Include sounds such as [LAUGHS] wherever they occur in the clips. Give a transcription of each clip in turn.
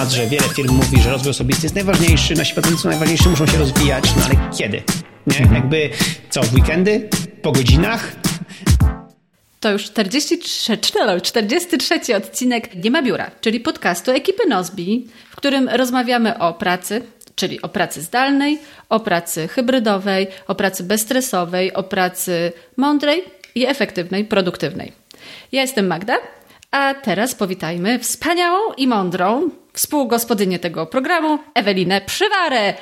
temat, że wiele firm mówi, że rozwój osobisty jest najważniejszy, nasi pracownicy są najważniejsi, muszą się rozwijać, no ale kiedy? Nie? Mhm. Jakby co, w weekendy? Po godzinach? To już 43, 43 odcinek Nie ma biura, czyli podcastu ekipy Nozbi, w którym rozmawiamy o pracy, czyli o pracy zdalnej, o pracy hybrydowej, o pracy bezstresowej, o pracy mądrej i efektywnej, produktywnej. Ja jestem Magda, a teraz powitajmy wspaniałą i mądrą współgospodynię tego programu, Ewelinę Przywarę.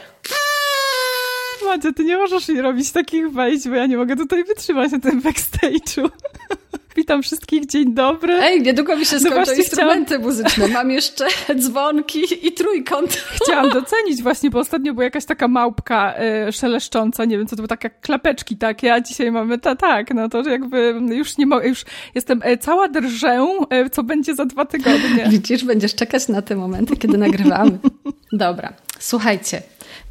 Madzia, ty nie możesz mi robić takich wejść, bo ja nie mogę tutaj wytrzymać na tym backstage'u. Witam wszystkich, dzień dobry. Ej, niedługo mi się skończą instrumenty chciałam... muzyczne. Mam jeszcze [LAUGHS] dzwonki i trójkąt. Chciałam [LAUGHS] docenić właśnie, bo ostatnio była jakaś taka małpka y, szeleszcząca, nie wiem co to były, takie klapeczki takie, a dzisiaj mamy ta, tak, no to jakby już nie mogę, już jestem y, cała drżę, y, co będzie za dwa tygodnie. Widzisz, będziesz czekać na te momenty, kiedy nagrywamy. [LAUGHS] Dobra, słuchajcie,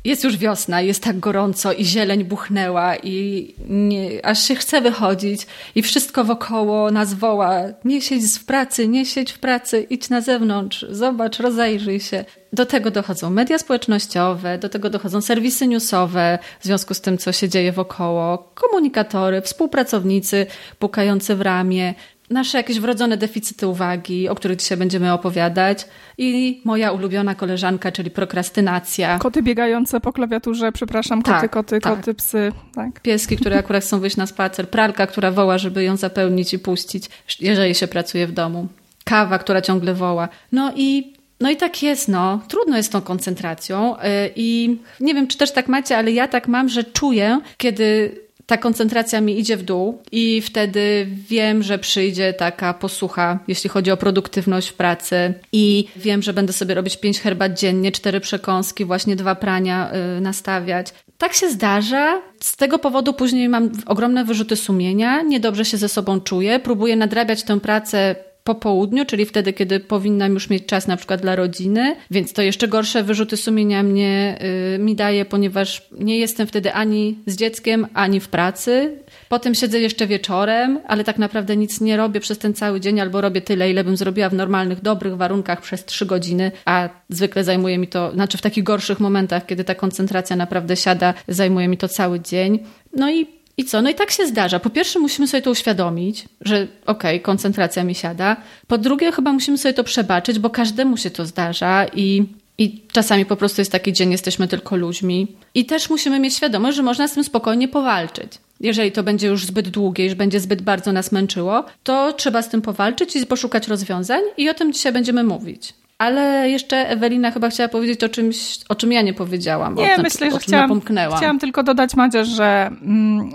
jest już wiosna, jest tak gorąco i zieleń buchnęła i nie, aż się chce wychodzić i wszystko wokoło nas woła. Nie siedź w pracy, nie siedź w pracy, idź na zewnątrz, zobacz, rozejrzyj się. Do tego dochodzą media społecznościowe, do tego dochodzą serwisy newsowe w związku z tym, co się dzieje wokoło, komunikatory, współpracownicy pukający w ramię, nasze jakieś wrodzone deficyty uwagi, o których dzisiaj będziemy opowiadać i moja ulubiona koleżanka, czyli prokrastynacja. Koty biegające po klawiaturze, przepraszam, koty, tak, koty, tak. koty, psy. Tak. Pieski, które akurat chcą wyjść na spacer, pralka, która woła, żeby ją zapełnić i puścić, jeżeli się pracuje w domu. Kawa, która ciągle woła. No i no i tak jest, no. Trudno jest z tą koncentracją y, i nie wiem, czy też tak macie, ale ja tak mam, że czuję, kiedy ta koncentracja mi idzie w dół i wtedy wiem, że przyjdzie taka posłucha, jeśli chodzi o produktywność w pracy i wiem, że będę sobie robić pięć herbat dziennie, cztery przekąski, właśnie dwa prania yy, nastawiać. Tak się zdarza. Z tego powodu później mam ogromne wyrzuty sumienia, niedobrze się ze sobą czuję, próbuję nadrabiać tę pracę po południu, czyli wtedy, kiedy powinnam już mieć czas na przykład dla rodziny, więc to jeszcze gorsze wyrzuty sumienia mnie y, mi daje, ponieważ nie jestem wtedy ani z dzieckiem, ani w pracy. Potem siedzę jeszcze wieczorem, ale tak naprawdę nic nie robię przez ten cały dzień, albo robię tyle, ile bym zrobiła w normalnych, dobrych warunkach przez trzy godziny, a zwykle zajmuje mi to, znaczy w takich gorszych momentach, kiedy ta koncentracja naprawdę siada, zajmuje mi to cały dzień. No i i co? No i tak się zdarza. Po pierwsze, musimy sobie to uświadomić, że okej, okay, koncentracja mi siada. Po drugie, chyba musimy sobie to przebaczyć, bo każdemu się to zdarza i, i czasami po prostu jest taki dzień, jesteśmy tylko ludźmi. I też musimy mieć świadomość, że można z tym spokojnie powalczyć. Jeżeli to będzie już zbyt długie, już będzie zbyt bardzo nas męczyło, to trzeba z tym powalczyć i poszukać rozwiązań, i o tym dzisiaj będziemy mówić. Ale jeszcze Ewelina chyba chciała powiedzieć o czymś, o czym ja nie powiedziałam. Nie, o myślę, że chciałam, chciałam tylko dodać, Madzia, że mm,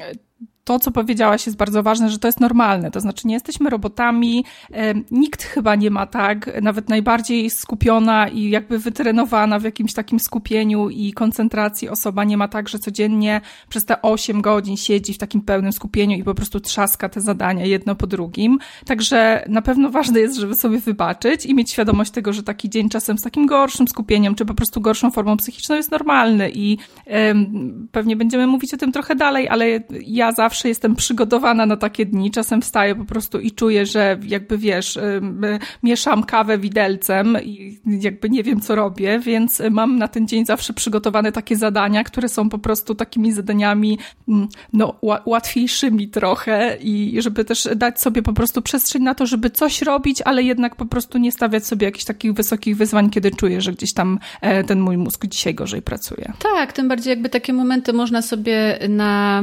to, co powiedziałaś, jest bardzo ważne, że to jest normalne. To znaczy, nie jesteśmy robotami. Nikt chyba nie ma tak, nawet najbardziej skupiona i jakby wytrenowana w jakimś takim skupieniu i koncentracji osoba nie ma tak, że codziennie przez te 8 godzin siedzi w takim pełnym skupieniu i po prostu trzaska te zadania jedno po drugim. Także na pewno ważne jest, żeby sobie wybaczyć i mieć świadomość tego, że taki dzień czasem z takim gorszym skupieniem, czy po prostu gorszą formą psychiczną jest normalny i pewnie będziemy mówić o tym trochę dalej, ale ja zawsze zawsze jestem przygotowana na takie dni. Czasem wstaję po prostu i czuję, że jakby wiesz, mieszam kawę widelcem i jakby nie wiem, co robię, więc mam na ten dzień zawsze przygotowane takie zadania, które są po prostu takimi zadaniami mm, no, łatwiejszymi trochę i żeby też dać sobie po prostu przestrzeń na to, żeby coś robić, ale jednak po prostu nie stawiać sobie jakichś takich wysokich wyzwań, kiedy czuję, że gdzieś tam e, ten mój mózg dzisiaj gorzej pracuje. Tak, tym bardziej jakby takie momenty można sobie na,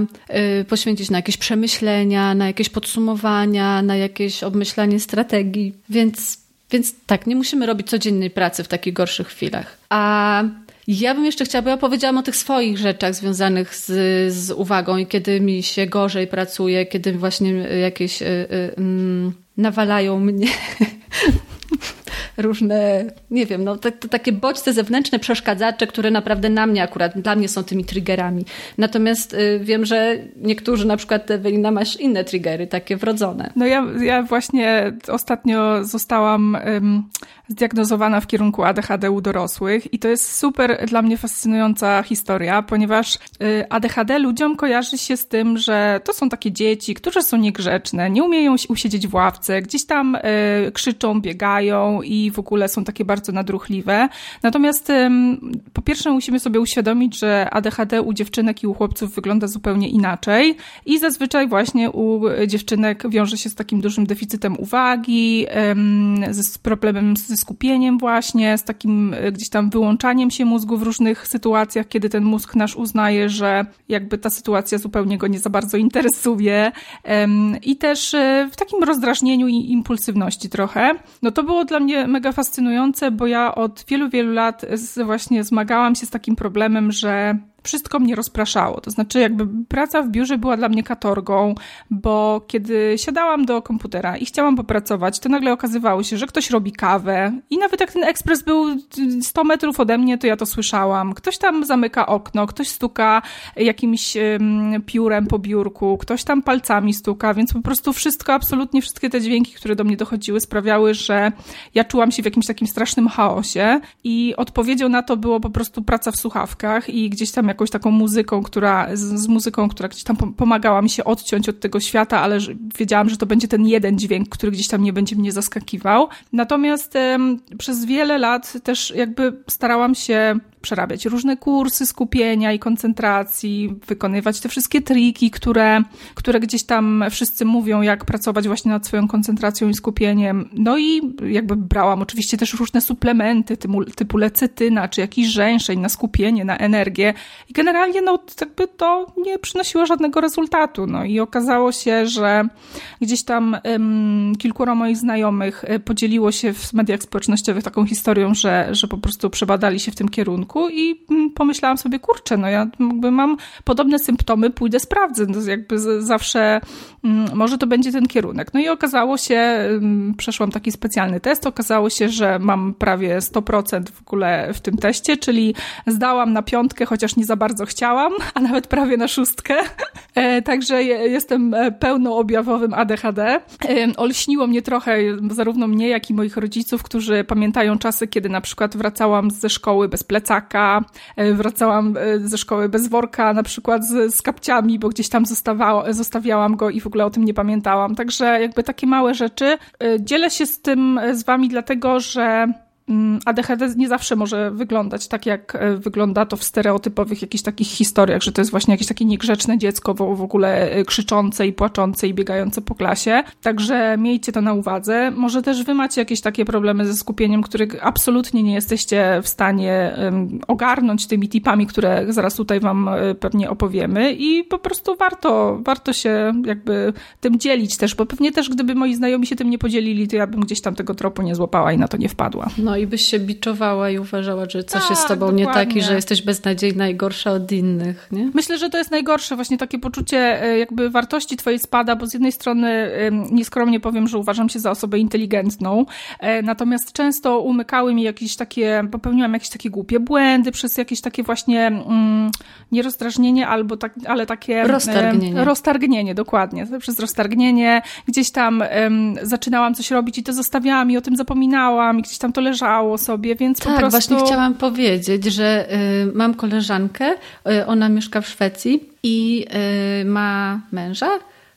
y, poświęcić na jakieś przemyślenia, na jakieś podsumowania, na jakieś obmyślanie strategii. Więc, więc tak, nie musimy robić codziennej pracy w takich gorszych chwilach. A ja bym jeszcze chciała, bo ja powiedziałam o tych swoich rzeczach związanych z, z uwagą i kiedy mi się gorzej pracuje, kiedy właśnie jakieś y, y, y, nawalają mnie [LAUGHS] [LAUGHS] różne, nie wiem, no te, te, takie bodźce zewnętrzne, przeszkadzacze, które naprawdę na mnie akurat, dla mnie są tymi triggerami. Natomiast y, wiem, że niektórzy, na przykład Ewelina, masz inne triggery, takie wrodzone. No ja, ja właśnie ostatnio zostałam zdiagnozowana w kierunku ADHD u dorosłych i to jest super dla mnie fascynująca historia, ponieważ y, ADHD ludziom kojarzy się z tym, że to są takie dzieci, które są niegrzeczne, nie umieją usiedzieć w ławce, gdzieś tam y, krzyczą, biegają i w ogóle są takie bardzo nadruchliwe. Natomiast po pierwsze musimy sobie uświadomić, że ADHD u dziewczynek i u chłopców wygląda zupełnie inaczej i zazwyczaj właśnie u dziewczynek wiąże się z takim dużym deficytem uwagi, z problemem ze skupieniem właśnie, z takim e, gdzieś tam wyłączaniem się mózgu w różnych sytuacjach, kiedy ten mózg nasz uznaje, że jakby ta sytuacja zupełnie go nie za bardzo interesuje i też e, w takim rozdrażnieniu i impulsywności trochę. No to było dla mnie mega fascynujące, bo ja od wielu, wielu lat właśnie zmagałam się z takim problemem, że wszystko mnie rozpraszało. To znaczy, jakby praca w biurze była dla mnie katorgą, bo kiedy siadałam do komputera i chciałam popracować, to nagle okazywało się, że ktoś robi kawę i nawet jak ten ekspres był 100 metrów ode mnie, to ja to słyszałam. Ktoś tam zamyka okno, ktoś stuka jakimś piórem po biurku, ktoś tam palcami stuka, więc po prostu wszystko, absolutnie wszystkie te dźwięki, które do mnie dochodziły, sprawiały, że ja czułam się w jakimś takim strasznym chaosie i odpowiedzią na to było po prostu praca w słuchawkach i gdzieś tam jakąś taką muzyką, która, z, z, muzyką, która gdzieś tam pomagała mi się odciąć od tego świata, ale wiedziałam, że to będzie ten jeden dźwięk, który gdzieś tam nie będzie mnie zaskakiwał. Natomiast przez wiele lat też jakby starałam się przerabiać różne kursy skupienia i koncentracji, wykonywać te wszystkie triki, które, które gdzieś tam wszyscy mówią, jak pracować właśnie nad swoją koncentracją i skupieniem. No i jakby brałam oczywiście też różne suplementy typu, typu lecytyna, czy jakiś żeńszeń na skupienie, na energię. I generalnie no jakby to nie przynosiło żadnego rezultatu. No i okazało się, że gdzieś tam kilkoro moich znajomych e, podzieliło się w mediach społecznościowych taką historią, że, że po prostu przebadali się w tym kierunku kierunku i mm, pomyślałam sobie, kurczę, no ja jakby mam podobne symptomy, pójdę sprawdzę, no jakby zawsze mm, może to będzie ten kierunek. No i okazało się, mm, przeszłam taki specjalny test, okazało się, że mam prawie 100% w ogóle w tym teście, czyli zdałam na piątkę, chociaż nie za bardzo chciałam, [LAUGHS] a nawet prawie na szóstkę. E, także jestem e, pełnoobjawowym ADHD. E, olśniło mnie trochę, zarówno mnie, jak i moich rodziców, którzy pamiętają czasy, kiedy na przykład wracałam ze szkoły bez plecaka, plecaka, e, wracałam e, ze szkoły bez worka, na przykład z, z kapciami, bo gdzieś tam zostawiałam go i w ogóle o tym nie pamiętałam. Także jakby takie małe rzeczy. E, dzielę się z tym z wami dlatego, że ADHD nie zawsze może wyglądać tak, jak e, wygląda to w stereotypowych jakichś takich historiach, że to jest właśnie jakieś takie niegrzeczne dziecko w, ogóle e, krzyczące i płaczące i biegające po klasie. Także miejcie to na uwadze. Może też wy macie jakieś takie problemy ze skupieniem, których absolutnie nie jesteście w stanie ogarnąć tymi tipami, które zaraz tutaj wam e, pewnie opowiemy i po prostu warto, warto się jakby tym dzielić też, bo pewnie też gdyby moi znajomi się tym nie podzielili, to ja bym gdzieś tam tego tropu nie złapała i na to nie wpadła. No i byś się biczowała i uważała, że coś tak, jest z tobą dokładnie. nie tak i że jesteś beznadziejna i gorsza od innych, nie? Myślę, że to jest najgorsze, właśnie takie poczucie e, jakby wartości twojej spada, bo z jednej strony nieskromnie powiem, że uważam się za osobę inteligentną, e, natomiast często umykały mi jakieś takie, popełniłam jakieś takie głupie błędy przez jakieś takie właśnie mm, nie rozdrażnienie, albo tak, ale takie... Roztargnienie. roztargnienie, dokładnie. Przez roztargnienie gdzieś tam zaczynałam coś robić i to zostawiałam i o tym zapominałam i gdzieś tam to leżało leżało sobie, więc tak, po prostu... właśnie chciałam powiedzieć, że y, mam koleżankę, y, ona mieszka w Szwecji i y, ma męża,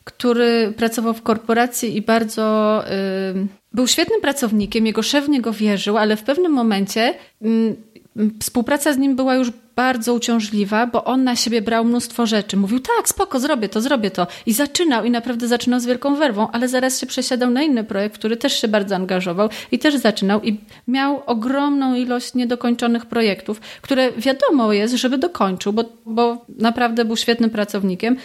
który pracował w korporacji i bardzo y, był świetnym pracownikiem, jego szef w niego wierzył, ale w pewnym momencie mm, współpraca z nim była już bardzo uciążliwa, bo on na siebie brał mnóstwo rzeczy. Mówił, tak, spoko, zrobię to, zrobię to. I zaczynał, i naprawdę zaczynał z wielką werwą, ale zaraz się przesiadał na inny projekt, który też się bardzo angażował i też zaczynał i miał ogromną ilość niedokończonych projektów, które wiadomo jest, żeby dokończył, bo, bo naprawdę był świetnym pracownikiem,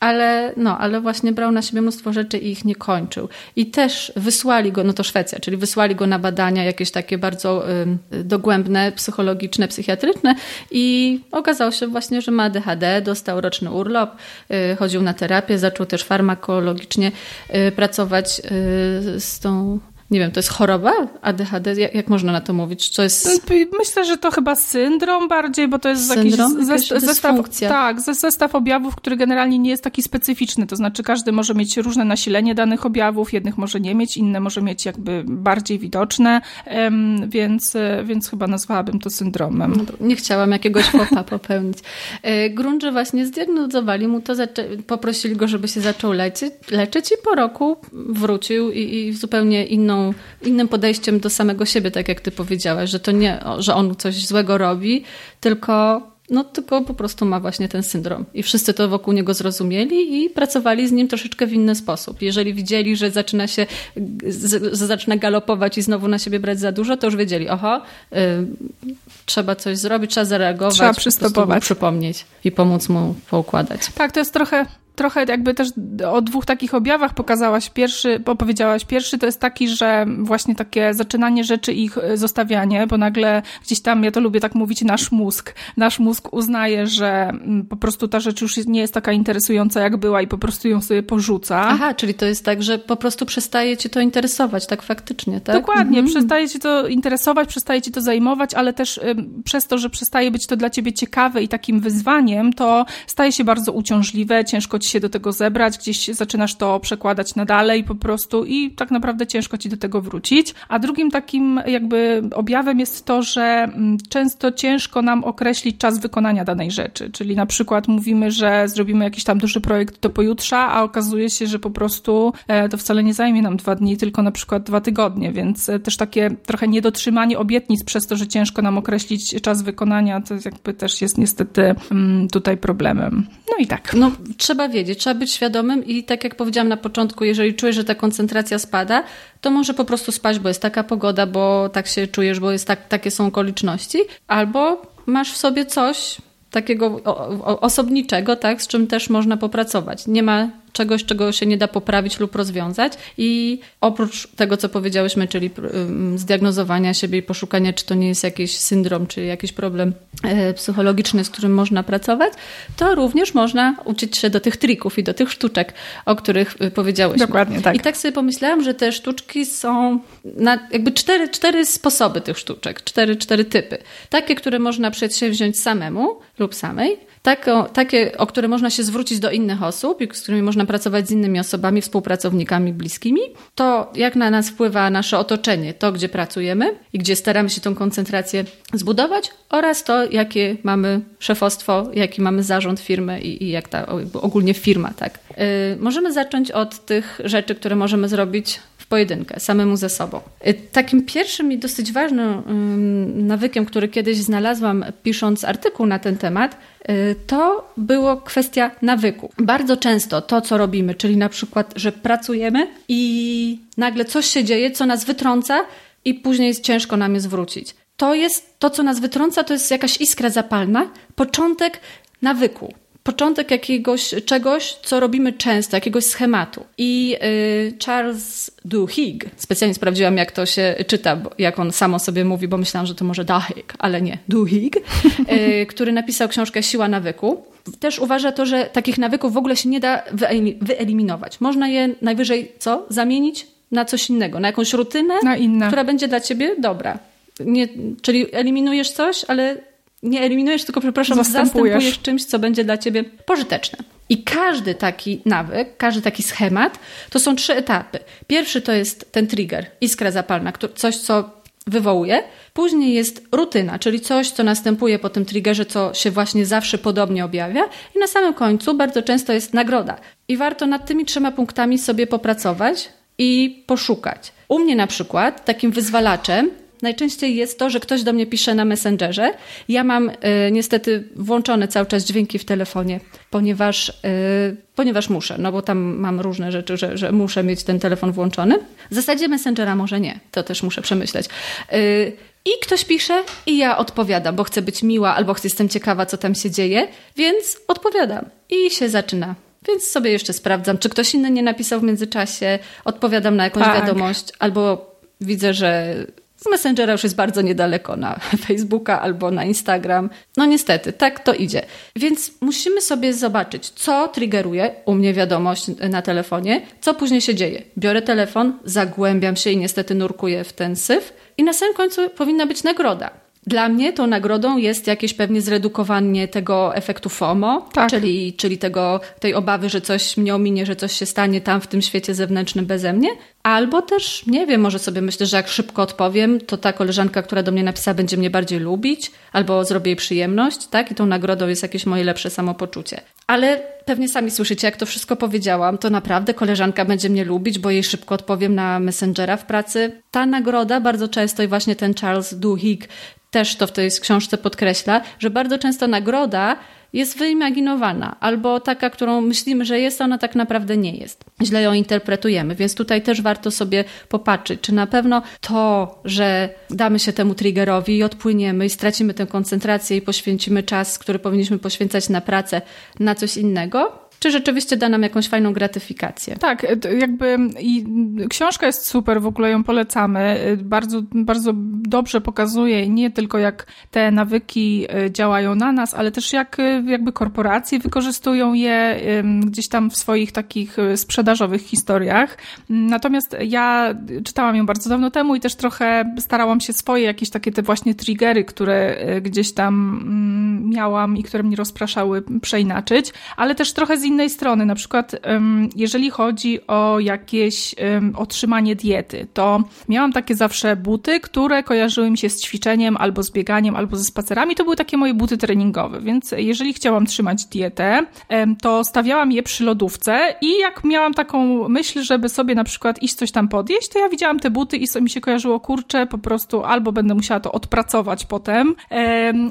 ale, no, ale właśnie brał na siebie mnóstwo rzeczy i ich nie kończył. I też wysłali go, no to Szwecja, czyli wysłali go na badania jakieś takie bardzo y, dogłębne, psychologiczne, psychiatryczne i okazało się właśnie, że ma ADHD, dostał roczny urlop, y, chodził na terapię, zaczął też farmakologicznie y, pracować y, z tą nie wiem, to jest choroba ADHD? Jak, jak, można na to mówić? Co jest... Myślę, że to chyba syndrom bardziej, bo to jest syndrom? jakiś zestaw, tak, zestaw objawów, który generalnie nie jest taki specyficzny. To znaczy każdy może mieć różne nasilenie danych objawów, jednych może nie mieć, inne może mieć jakby bardziej widoczne, więc, więc chyba nazwałabym to syndromem. No nie chciałam jakiegoś popa [LAUGHS] popełnić. E, Grunże właśnie zdiagnozowali mu to, poprosili go, żeby się zaczął leczyć, leczyć i po roku wrócił i, i w zupełnie inną inną, innym podejściem do samego siebie, tak jak ty powiedziałaś, że to nie, że on coś złego robi, tylko no tylko po prostu ma właśnie ten syndrom. I wszyscy to wokół niego zrozumieli i pracowali z nim troszeczkę w inny sposób. Jeżeli widzieli, że zaczyna się, że zaczyna galopować i znowu na siebie brać za dużo, to już wiedzieli, oho, y, trzeba coś zrobić, trzeba zareagować. Trzeba przystopować. przypomnieć i pomóc mu poukładać. Tak, to jest trochę trochę jakby też o dwóch takich objawach pokazałaś. Pierwszy, opowiedziałaś. Pierwszy to jest taki, że właśnie takie zaczynanie rzeczy i ich e, zostawianie, bo nagle gdzieś tam, ja to lubię tak mówić, nasz mózg. Nasz mózg uznaje, że mm, po prostu ta rzecz już nie jest taka interesująca, jak była i po prostu ją sobie porzuca. Aha, czyli to jest tak, że po prostu przestaje cię to interesować, tak faktycznie, tak? Dokładnie, mhm. przestaje cię to interesować, przestaje cię to zajmować, ale też przez to, że przestaje być to dla ciebie ciekawe i takim wyzwaniem, to staje się bardzo uciążliwe, ciężko ci się do tego zebrać, gdzieś zaczynasz to przekładać na dalej po prostu i tak naprawdę ciężko ci do tego wrócić. A drugim takim jakby objawem jest to, że mm, często ciężko nam określić czas wykonania danej rzeczy, czyli na przykład mówimy, że zrobimy jakiś tam duży projekt do pojutrza, a okazuje się, że po prostu e, to wcale nie zajmie nam dwa dni, tylko na przykład dwa tygodnie, więc e, też takie trochę niedotrzymanie obietnic przez to, że ciężko nam określić czas wykonania, to jakby też jest niestety mm, tutaj problemem. No i tak. No, trzeba wiedzieć, trzeba być świadomym i tak jak powiedziałam na początku, jeżeli czujesz, że ta koncentracja spada, to może po prostu spać, bo jest taka pogoda, bo tak się czujesz, bo jest tak, takie są okoliczności, albo masz w sobie coś takiego osobniczego, tak, z czym też można popracować. Nie ma czegoś, czego się nie da poprawić lub rozwiązać. I oprócz tego, co powiedziałyśmy, czyli zdiagnozowania siebie i poszukania, czy to nie jest jakiś syndrom, czy jakiś problem e, psychologiczny, z którym można pracować, to również można uczyć się do tych trików i do tych sztuczek, o których e, powiedziałyśmy. Dokładnie, tak. I tak sobie pomyślałam, że te sztuczki są na jakby cztery, cztery sposoby tych sztuczek, cztery, cztery typy. Takie, które można przedsięwziąć samemu lub samej, takie, o które można się zwrócić do innych osób i z którymi można pracować z innymi osobami, współpracownikami bliskimi, to jak na nas wpływa nasze otoczenie, to gdzie pracujemy i gdzie staramy się tą koncentrację zbudować oraz to, jakie mamy szefostwo, jaki mamy zarząd firmy i, i jak ta ogólnie firma, tak. Yy, możemy zacząć od tych rzeczy, które możemy zrobić pojedynkę, samemu ze sobą. Y, takim pierwszym i dosyć ważnym nawykiem, który kiedyś znalazłam pisząc artykuł na ten temat, y, to było kwestia nawyku. Bardzo często to, co robimy, czyli na przykład, że pracujemy i nagle coś się dzieje, co nas wytrąca i później jest ciężko nam je zwrócić. To jest to, co nas wytrąca, to jest jakaś iskra zapalna, początek nawyku początek jakiegoś czegoś, co robimy często, jakiegoś schematu. I y, Charles Duhigg, specjalnie sprawdziłam, jak to się czyta, jak on samo sobie mówi, bo myślałam, że to może Duhigg, ale nie, Duhigg, [LAUGHS] y, który napisał książkę Siła nawyku. Też uważa to, że takich nawyków w ogóle się nie da wyeliminować. Można je najwyżej co? Zamienić na coś innego, na jakąś rutynę, na która będzie dla ciebie dobra. Nie, czyli eliminujesz coś, ale nie eliminujesz, tylko przepraszam, zastępujesz. zastępujesz czymś, co będzie dla ciebie pożyteczne. I każdy taki nawyk, każdy taki schemat to są trzy etapy. Pierwszy to jest ten trigger, iskra zapalna, coś, co wywołuje. Później jest rutyna, czyli coś, co następuje po tym triggerze, co się właśnie zawsze podobnie objawia. I na samym końcu bardzo często jest nagroda. I warto nad tymi trzema punktami sobie popracować i poszukać. U mnie na przykład takim wyzwalaczem najczęściej jest to, że ktoś do mnie pisze na Messengerze. Ja mam y, niestety włączone cały czas dźwięki w telefonie, ponieważ, y, ponieważ muszę, no bo tam mam różne rzeczy, że, że muszę mieć ten telefon włączony. W zasadzie Messengera może nie, to też muszę przemyśleć. Y, i ktoś pisze i ja odpowiadam, bo chcę być miła albo jestem ciekawa, co tam się dzieje, więc odpowiadam. I się zaczyna więc sobie jeszcze sprawdzam, czy ktoś inny nie napisał w międzyczasie, odpowiadam na jakąś tak. wiadomość, albo widzę, że z Messengera już jest bardzo niedaleko na [LAUGHS] Facebooka albo na Instagram. No niestety, tak to idzie. Więc musimy sobie zobaczyć, co triggeruje u mnie wiadomość na telefonie, co później się dzieje. Biorę telefon, zagłębiam się i niestety nurkuję w ten syf i na samym końcu powinna być nagroda. Dla mnie tą nagrodą jest jakieś pewnie zredukowanie tego efektu FOMO, tak. czyli, czyli tego, tej obawy, że coś mnie ominie, że coś się stanie tam w tym świecie zewnętrznym beze mnie. Albo też, nie wiem, może sobie myślę, że jak szybko odpowiem, to ta koleżanka, która do mnie napisała, będzie mnie bardziej lubić, albo zrobię jej przyjemność, tak? I tą nagrodą jest jakieś moje lepsze samopoczucie. ale pewnie sami słyszycie, jak to wszystko powiedziałam, to naprawdę koleżanka będzie mnie lubić, bo jej szybko odpowiem na Messengera w pracy. Ta nagroda bardzo często i właśnie ten Charles Duhigg też to w tej książce podkreśla, że bardzo często nagroda jest wyimaginowana, albo taka, którą myślimy, że jest, ona tak naprawdę nie jest. Źle ją interpretujemy, więc tutaj też warto sobie popatrzeć, czy na pewno to, że damy się temu triggerowi i odpłyniemy i stracimy tę koncentrację i poświęcimy czas, który powinniśmy poświęcać na pracę, na coś innego, czy rzeczywiście da nam jakąś fajną gratyfikację. Tak, jakby i książka jest super, w ogóle ją polecamy. Bardzo, bardzo dobrze pokazuje nie tylko jak te nawyki e, działają na nas, ale też jak e, jakby korporacje wykorzystują je gdzieś tam w swoich takich e, sprzedażowych historiach. Natomiast ja czytałam ją bardzo dawno temu i też trochę starałam się swoje jakieś takie te właśnie triggery, które gdzieś tam mm, miałam i które mnie rozpraszały, przeinaczyć, ale też trochę z innej strony, na przykład jeżeli chodzi o jakieś otrzymanie diety, to miałam takie zawsze buty, które kojarzyły mi się z ćwiczeniem albo z bieganiem, albo ze spacerami. To były takie moje buty treningowe, więc jeżeli chciałam trzymać dietę, to stawiałam je przy lodówce i jak miałam taką myśl, żeby sobie na przykład iść coś tam podjeść, to ja widziałam te buty i mi się kojarzyło, kurczę, po prostu albo będę musiała to odpracować potem,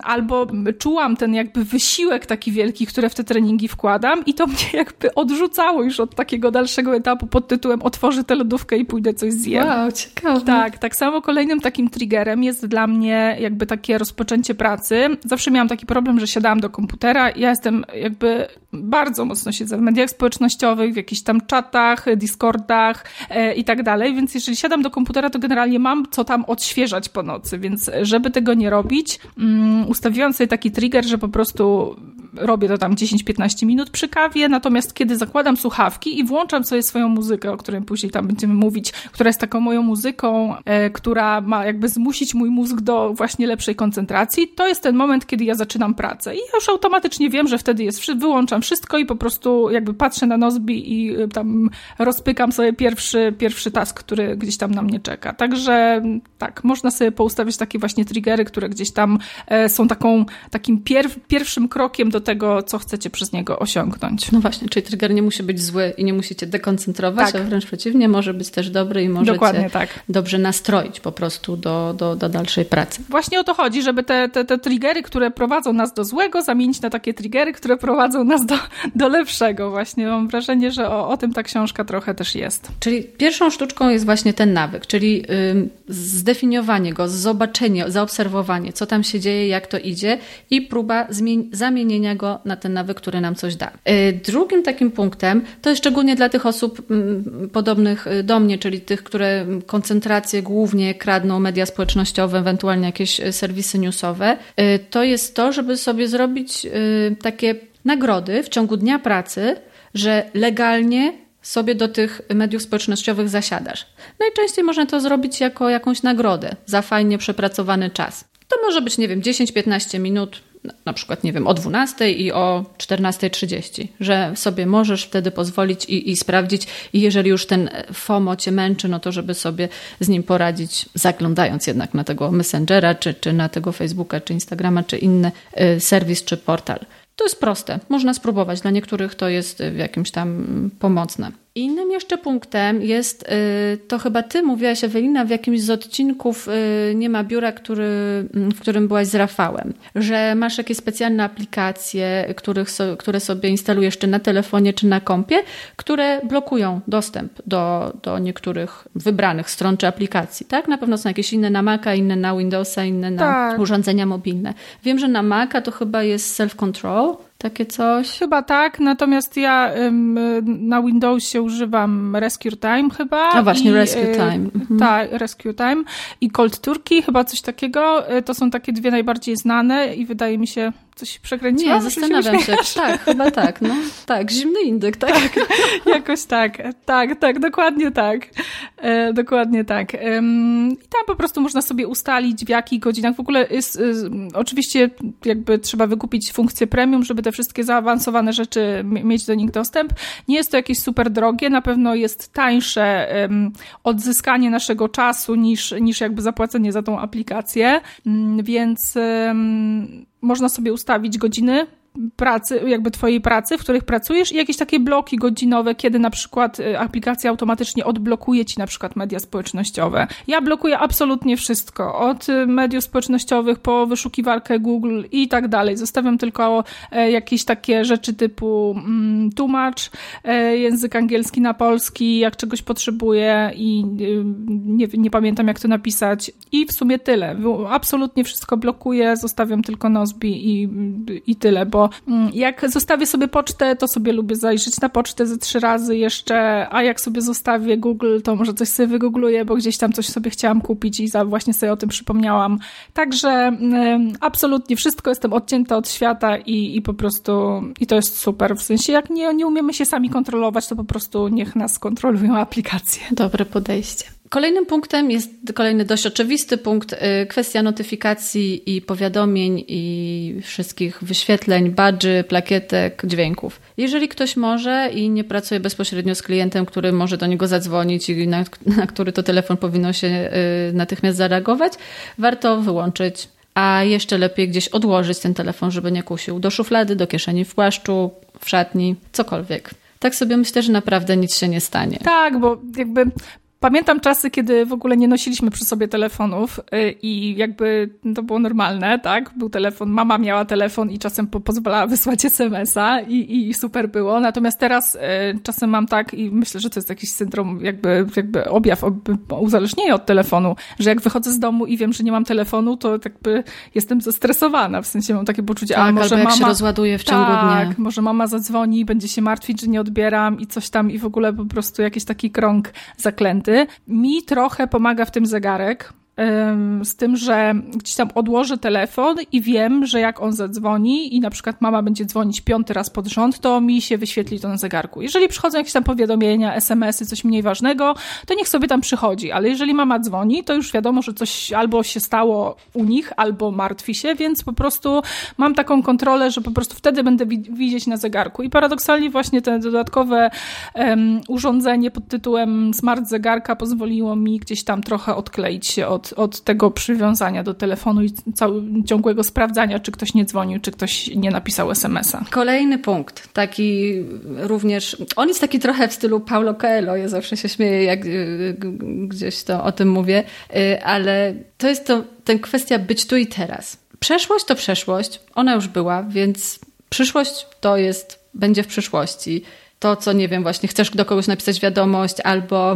albo czułam ten jakby wysiłek taki wielki, który w te treningi wkładam i to mnie jakby odrzucało już od takiego dalszego etapu pod tytułem otworzę tę lodówkę i pójdę coś zjem. Wow, ciekawe. Tak, tak samo kolejnym takim triggerem jest dla mnie jakby takie rozpoczęcie pracy. Zawsze miałam taki problem, że siadałam do komputera ja jestem jakby bardzo mocno siedzę w mediach społecznościowych, w jakichś tam czatach, discordach e, i tak dalej, więc jeżeli siadam do komputera, to generalnie mam co tam odświeżać po nocy, więc żeby tego nie robić, um, ustawiłam sobie taki trigger, że po prostu robię to tam 10-15 minut przy kawie, natomiast kiedy zakładam słuchawki i włączam sobie swoją muzykę, o której później tam będziemy mówić, która jest taką moją muzyką, e, która ma jakby zmusić mój mózg do właśnie lepszej koncentracji, to jest ten moment, kiedy ja zaczynam pracę i już automatycznie wiem, że wtedy jest, wyłączam wszystko i po prostu jakby patrzę na Nozbi i e, tam rozpykam sobie pierwszy, pierwszy task, który gdzieś tam na mnie czeka. Także tak, można sobie poustawiać takie właśnie triggery, które gdzieś tam e, są taką, takim pierw, pierwszym krokiem do tego, co chcecie przez niego osiągnąć. No właśnie, czyli trigger nie musi być zły i nie musicie dekoncentrować, tak. a wręcz przeciwnie, może być też dobry i może tak. dobrze nastroić po prostu do, do, do dalszej pracy. Właśnie o to chodzi, żeby te, te, te triggery, które prowadzą nas do złego, zamienić na takie triggery, które prowadzą nas do, do lepszego. Właśnie mam wrażenie, że o, o tym ta książka trochę też jest. Czyli pierwszą sztuczką jest właśnie ten nawyk, czyli ym, zdefiniowanie go, zobaczenie, zaobserwowanie, co tam się dzieje, jak to idzie i próba zamienienia go na ten nawyk, który nam coś da. Y, drugim takim punktem, to jest szczególnie dla tych osób mm, podobnych y, do mnie, czyli tych, które koncentrację głównie kradną media społecznościowe, ewentualnie jakieś y, serwisy newsowe, to jest to, żeby sobie zrobić takie nagrody w ciągu dnia pracy, że legalnie sobie do tych mediów społecznościowych zasiadasz. Najczęściej można to zrobić jako jakąś nagrodę za fajnie przepracowany czas. To może być, nie wiem, 10-15 minut, na przykład, nie wiem, o 12 i o 14.30, że sobie możesz wtedy pozwolić i, i sprawdzić i jeżeli już ten FOMO cię męczy, no to żeby sobie z nim poradzić, zaglądając jednak na tego Messengera, czy, czy na tego Facebooka, czy Instagrama, czy inny y, serwis, czy portal. To jest proste, można spróbować. Dla niektórych to jest w jakimś tam pomocne. Innym jeszcze punktem jest, y, to chyba ty mówiłaś, Ewelina, w jakimś z odcinków y, Nie ma biura, który, mm, w którym byłaś z Rafałem, że masz jakieś specjalne aplikacje, których so, które sobie instalujesz czy na telefonie, czy na kompie, które blokują dostęp do, do niektórych wybranych stron czy aplikacji, tak? Na pewno są jakieś inne na Maca, inne na Windowsa, inne na tak. urządzenia mobilne. Wiem, że na Maca to chyba jest self-control, takie coś? Chyba tak, natomiast ja ym, na Windowsie używam Rescue Time chyba. A właśnie, i, Rescue y, Time. Mhm. Tak, Rescue Time i Cold Turkey, chyba coś takiego. Y, to są takie dwie najbardziej znane i wydaje mi się, coś przekręciłam? Nie, zastanawiam się. Tak, chyba tak. No. Tak, zimny indyk, tak? tak [LAUGHS] jakoś tak. Tak, tak, dokładnie tak. E, dokładnie tak. Ym, I tam po prostu można sobie ustalić w jakich godzinach. W ogóle jest, y, oczywiście jakby trzeba wykupić funkcję premium, żeby te wszystkie zaawansowane rzeczy mieć do nich dostęp. Nie jest to jakieś super drogie, na pewno jest tańsze odzyskanie naszego czasu niż, niż jakby zapłacenie za tą aplikację, ym, więc można sobie ustawić godziny pracy, jakby twojej pracy, w których pracujesz i jakieś takie bloki godzinowe, kiedy na przykład y, aplikacja automatycznie odblokuje ci na przykład media społecznościowe. Ja blokuję absolutnie wszystko, od y, mediów społecznościowych po wyszukiwarkę Google i tak dalej. Zostawiam tylko e, jakieś takie rzeczy typu mm, tłumacz, e, język angielski na polski, jak czegoś potrzebuję i y, nie, nie pamiętam jak to napisać i w sumie tyle. Absolutnie wszystko blokuję, zostawiam tylko Nozbi i, i tyle, bo mm, jak zostawię sobie pocztę, to sobie lubię zajrzeć na pocztę ze trzy razy jeszcze, a jak sobie zostawię Google, to może coś sobie wygoogluję, bo gdzieś tam coś sobie chciałam kupić i za, właśnie sobie o tym przypomniałam. Także y, absolutnie wszystko jestem odcięta od świata i, i po prostu i to jest super. W sensie jak nie, nie umiemy się sami kontrolować, to po prostu niech nas kontrolują aplikacje. Dobre podejście. Kolejnym punktem jest kolejny dość oczywisty punkt, y, kwestia notyfikacji i powiadomień i wszystkich wyświetleń, badży, plakietek, dźwięków. Jeżeli ktoś może i nie pracuje bezpośrednio z klientem, który może do niego zadzwonić i na, na który to telefon powinno się y, natychmiast zareagować, warto wyłączyć a jeszcze lepiej gdzieś odłożyć ten telefon, żeby nie kusił do szuflady, do kieszeni w płaszczu, w szatni, cokolwiek. Tak sobie myślę, że naprawdę nic się nie stanie. Tak, bo jakby Pamiętam czasy, kiedy w ogóle nie nosiliśmy przy sobie telefonów y, i jakby to było normalne, tak? Był telefon, mama miała telefon i czasem po pozwalała wysłać [LAUGHS] SMS-a i, i super było. Natomiast teraz y, czasem mam tak i myślę, że to jest jakiś syndrom, jakby, jakby objaw uzależnienia od telefonu, że jak wychodzę z domu i wiem, że nie mam telefonu, to jakby jestem zestresowana. W sensie mam takie poczucie, tak, a może mama... się rozładuje w ciągu tak, dnia. może mama zadzwoni i będzie się martwić, że nie odbieram i coś tam i w ogóle po prostu jakiś taki krąg zaklęty. Mi trochę pomaga w tym zegarek, z tym, że gdzieś tam odłożę telefon i wiem, że jak on zadzwoni i na przykład mama będzie dzwonić piąty raz pod rząd, to mi się wyświetli to na zegarku. Jeżeli przychodzą jakieś tam powiadomienia, SMS-y, coś mniej ważnego, to niech sobie tam przychodzi, ale jeżeli mama dzwoni, to już wiadomo, że coś albo się stało u nich, albo martwi się, więc po prostu mam taką kontrolę, że po prostu wtedy będę widzieć na zegarku. I paradoksalnie właśnie te dodatkowe um, urządzenie pod tytułem smart zegarka pozwoliło mi gdzieś tam trochę odkleić się od od, od tego przywiązania do telefonu i całego ciągłego sprawdzania, czy ktoś nie dzwonił, czy ktoś nie napisał SMS-a. Kolejny punkt, taki również, on jest taki trochę w stylu Paulo Coelho, ja zawsze się śmieję, jak y, gdzieś to o tym mówię, y, ale to jest to, ten kwestia być tu i teraz. Przeszłość to przeszłość, ona już była, więc przyszłość to jest, będzie w przyszłości to, co nie wiem, właśnie chcesz do kogoś napisać wiadomość albo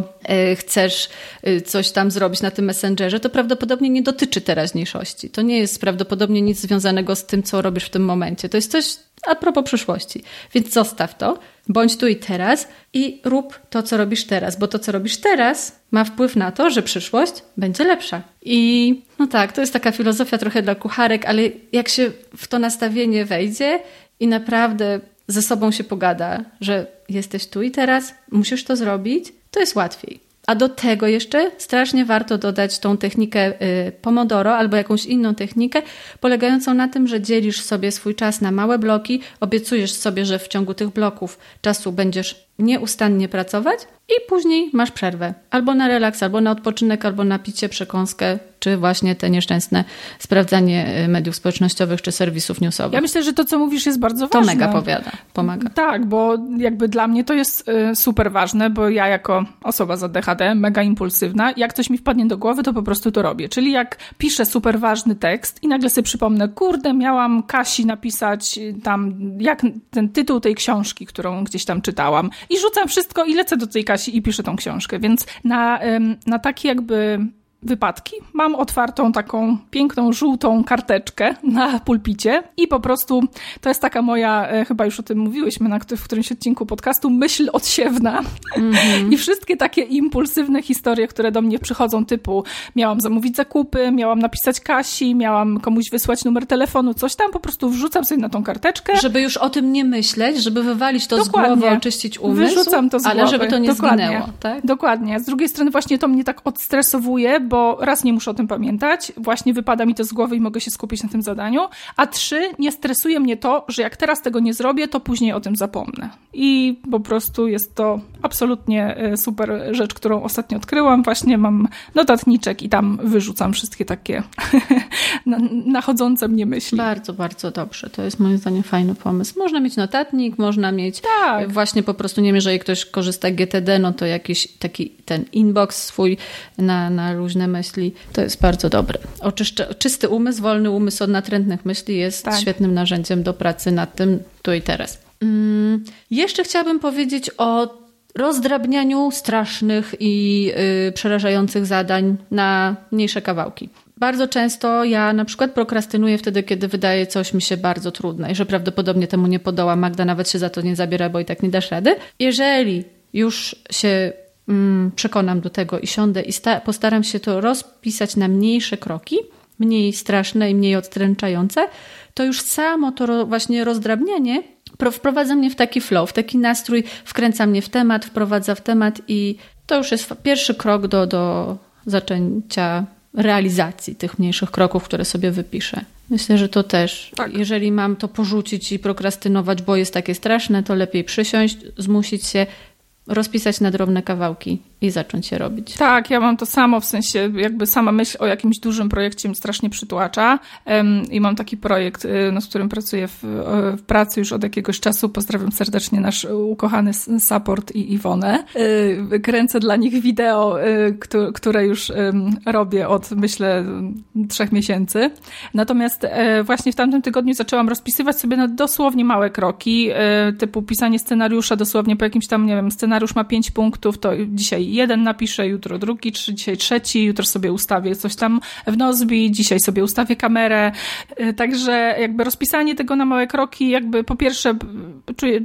y, chcesz y, coś tam zrobić na tym messengerze, to prawdopodobnie nie dotyczy teraźniejszości. To nie jest prawdopodobnie nic związanego z tym, co robisz w tym momencie. To jest coś a propos przyszłości. Więc zostaw to, bądź tu i teraz i rób to, co robisz teraz, bo to, co robisz teraz, ma wpływ na to, że przyszłość będzie lepsza. I no tak, to jest taka filozofia trochę dla kucharek, ale jak się w to nastawienie wejdzie i naprawdę ze sobą się pogada, że jesteś tu i teraz, musisz to zrobić, to jest łatwiej. A do tego jeszcze strasznie warto dodać tą technikę y, Pomodoro albo jakąś inną technikę, polegającą na tym, że dzielisz sobie swój czas na małe bloki, obiecujesz sobie, że w ciągu tych bloków czasu będziesz nieustannie pracować i później masz przerwę. Albo na relaks, albo na odpoczynek, albo na picie, przekąskę, czy właśnie te nieszczęsne sprawdzanie y, mediów społecznościowych, czy serwisów newsowych. Ja myślę, że to, co mówisz, jest bardzo ważne. To mega powiada, pomaga. Tak, bo jakby dla mnie to jest y, super ważne, bo ja jako osoba z ADHD, mega impulsywna, jak coś mi wpadnie do głowy, to po prostu to robię. Czyli jak piszę super ważny tekst i nagle sobie przypomnę, kurde, miałam Kasi napisać y, tam, jak ten tytuł tej książki, którą gdzieś tam czytałam i rzucam wszystko i lecę do tej Kasi i piszę tą książkę. Więc na, na taki jakby wypadki. Mam otwartą taką piękną, żółtą karteczkę na pulpicie i po prostu to jest taka moja, e, chyba już o tym mówiłyśmy na, w którymś odcinku podcastu, myśl odsiewna. Mm -hmm. [LAUGHS] I wszystkie takie impulsywne historie, które do mnie przychodzą, typu miałam zamówić zakupy, miałam napisać Kasi, miałam komuś wysłać numer telefonu, coś tam, po prostu wrzucam sobie na tą karteczkę. Żeby już o tym nie myśleć, żeby wywalić to Dokładnie. z głowy, oczyścić umysł, Wyrzucam to z ale głowy. żeby to nie Dokładnie. zginęło. Tak? Dokładnie. Z drugiej strony właśnie to mnie tak odstresowuje, bo raz nie muszę o tym pamiętać, właśnie wypada mi to z głowy i mogę się skupić na tym zadaniu, a trzy, nie stresuje mnie to, że jak teraz tego nie zrobię, to później o tym zapomnę. I po prostu jest to absolutnie e, super rzecz, którą ostatnio odkryłam. Właśnie mam notatniczek i tam wyrzucam wszystkie takie [LAUGHS] nachodzące mnie myśli. Bardzo, bardzo dobrze. To jest moim zdaniem fajny pomysł. Można mieć notatnik, można mieć tak. właśnie po prostu, nie wiem, jeżeli ktoś korzysta GTD, no to jakiś taki ten inbox swój na, na luźne myśli. To jest bardzo dobre. Oczyszcza, czysty umysł, wolny umysł od natrętnych myśli jest tak. świetnym narzędziem do pracy nad tym tu i teraz. Mm, jeszcze chciałabym powiedzieć o rozdrabnianiu strasznych i yy, przerażających zadań na mniejsze kawałki. Bardzo często ja na przykład prokrastynuję wtedy, kiedy wydaje coś mi się bardzo trudne i że prawdopodobnie temu nie podoła. Magda nawet się za to nie zabiera, bo i tak nie dasz rady. Jeżeli już się przekonam do tego i siądę i postaram się to rozpisać na mniejsze kroki, mniej straszne i mniej odtręczające, to już samo to właśnie rozdrabnianie wprowadza mnie w taki flow, w taki nastrój, wkręca mnie w temat, wprowadza w temat i to już jest pierwszy krok do, do zaczęcia realizacji tych mniejszych kroków, które sobie wypiszę. Myślę, że to też, tak. jeżeli mam to porzucić i prokrastynować, bo jest takie straszne, to lepiej przysiąść, zmusić się, rozpisać na drobne kawałki i zacząć je robić. Tak, ja mam to samo, w sensie jakby sama myśl o jakimś dużym projekcie mnie strasznie przytłacza i mam taki projekt, y, no, z którym pracuję w, w, pracy już od jakiegoś czasu. Pozdrawiam serdecznie nasz ukochany support i Iwonę. Y, kręcę dla nich wideo, y, które już robię od myślę trzech miesięcy. Natomiast e, właśnie w tamtym tygodniu zaczęłam rozpisywać sobie na dosłownie małe kroki, e, typu pisanie scenariusza dosłownie po jakimś tam, nie wiem, scenariusz ma pięć punktów, to dzisiaj jeden napiszę, jutro drugi, dzisiaj trzeci, jutro sobie ustawię coś tam w Nozbi, dzisiaj sobie ustawię kamerę. Y, także jakby rozpisanie tego na małe kroki, jakby po pierwsze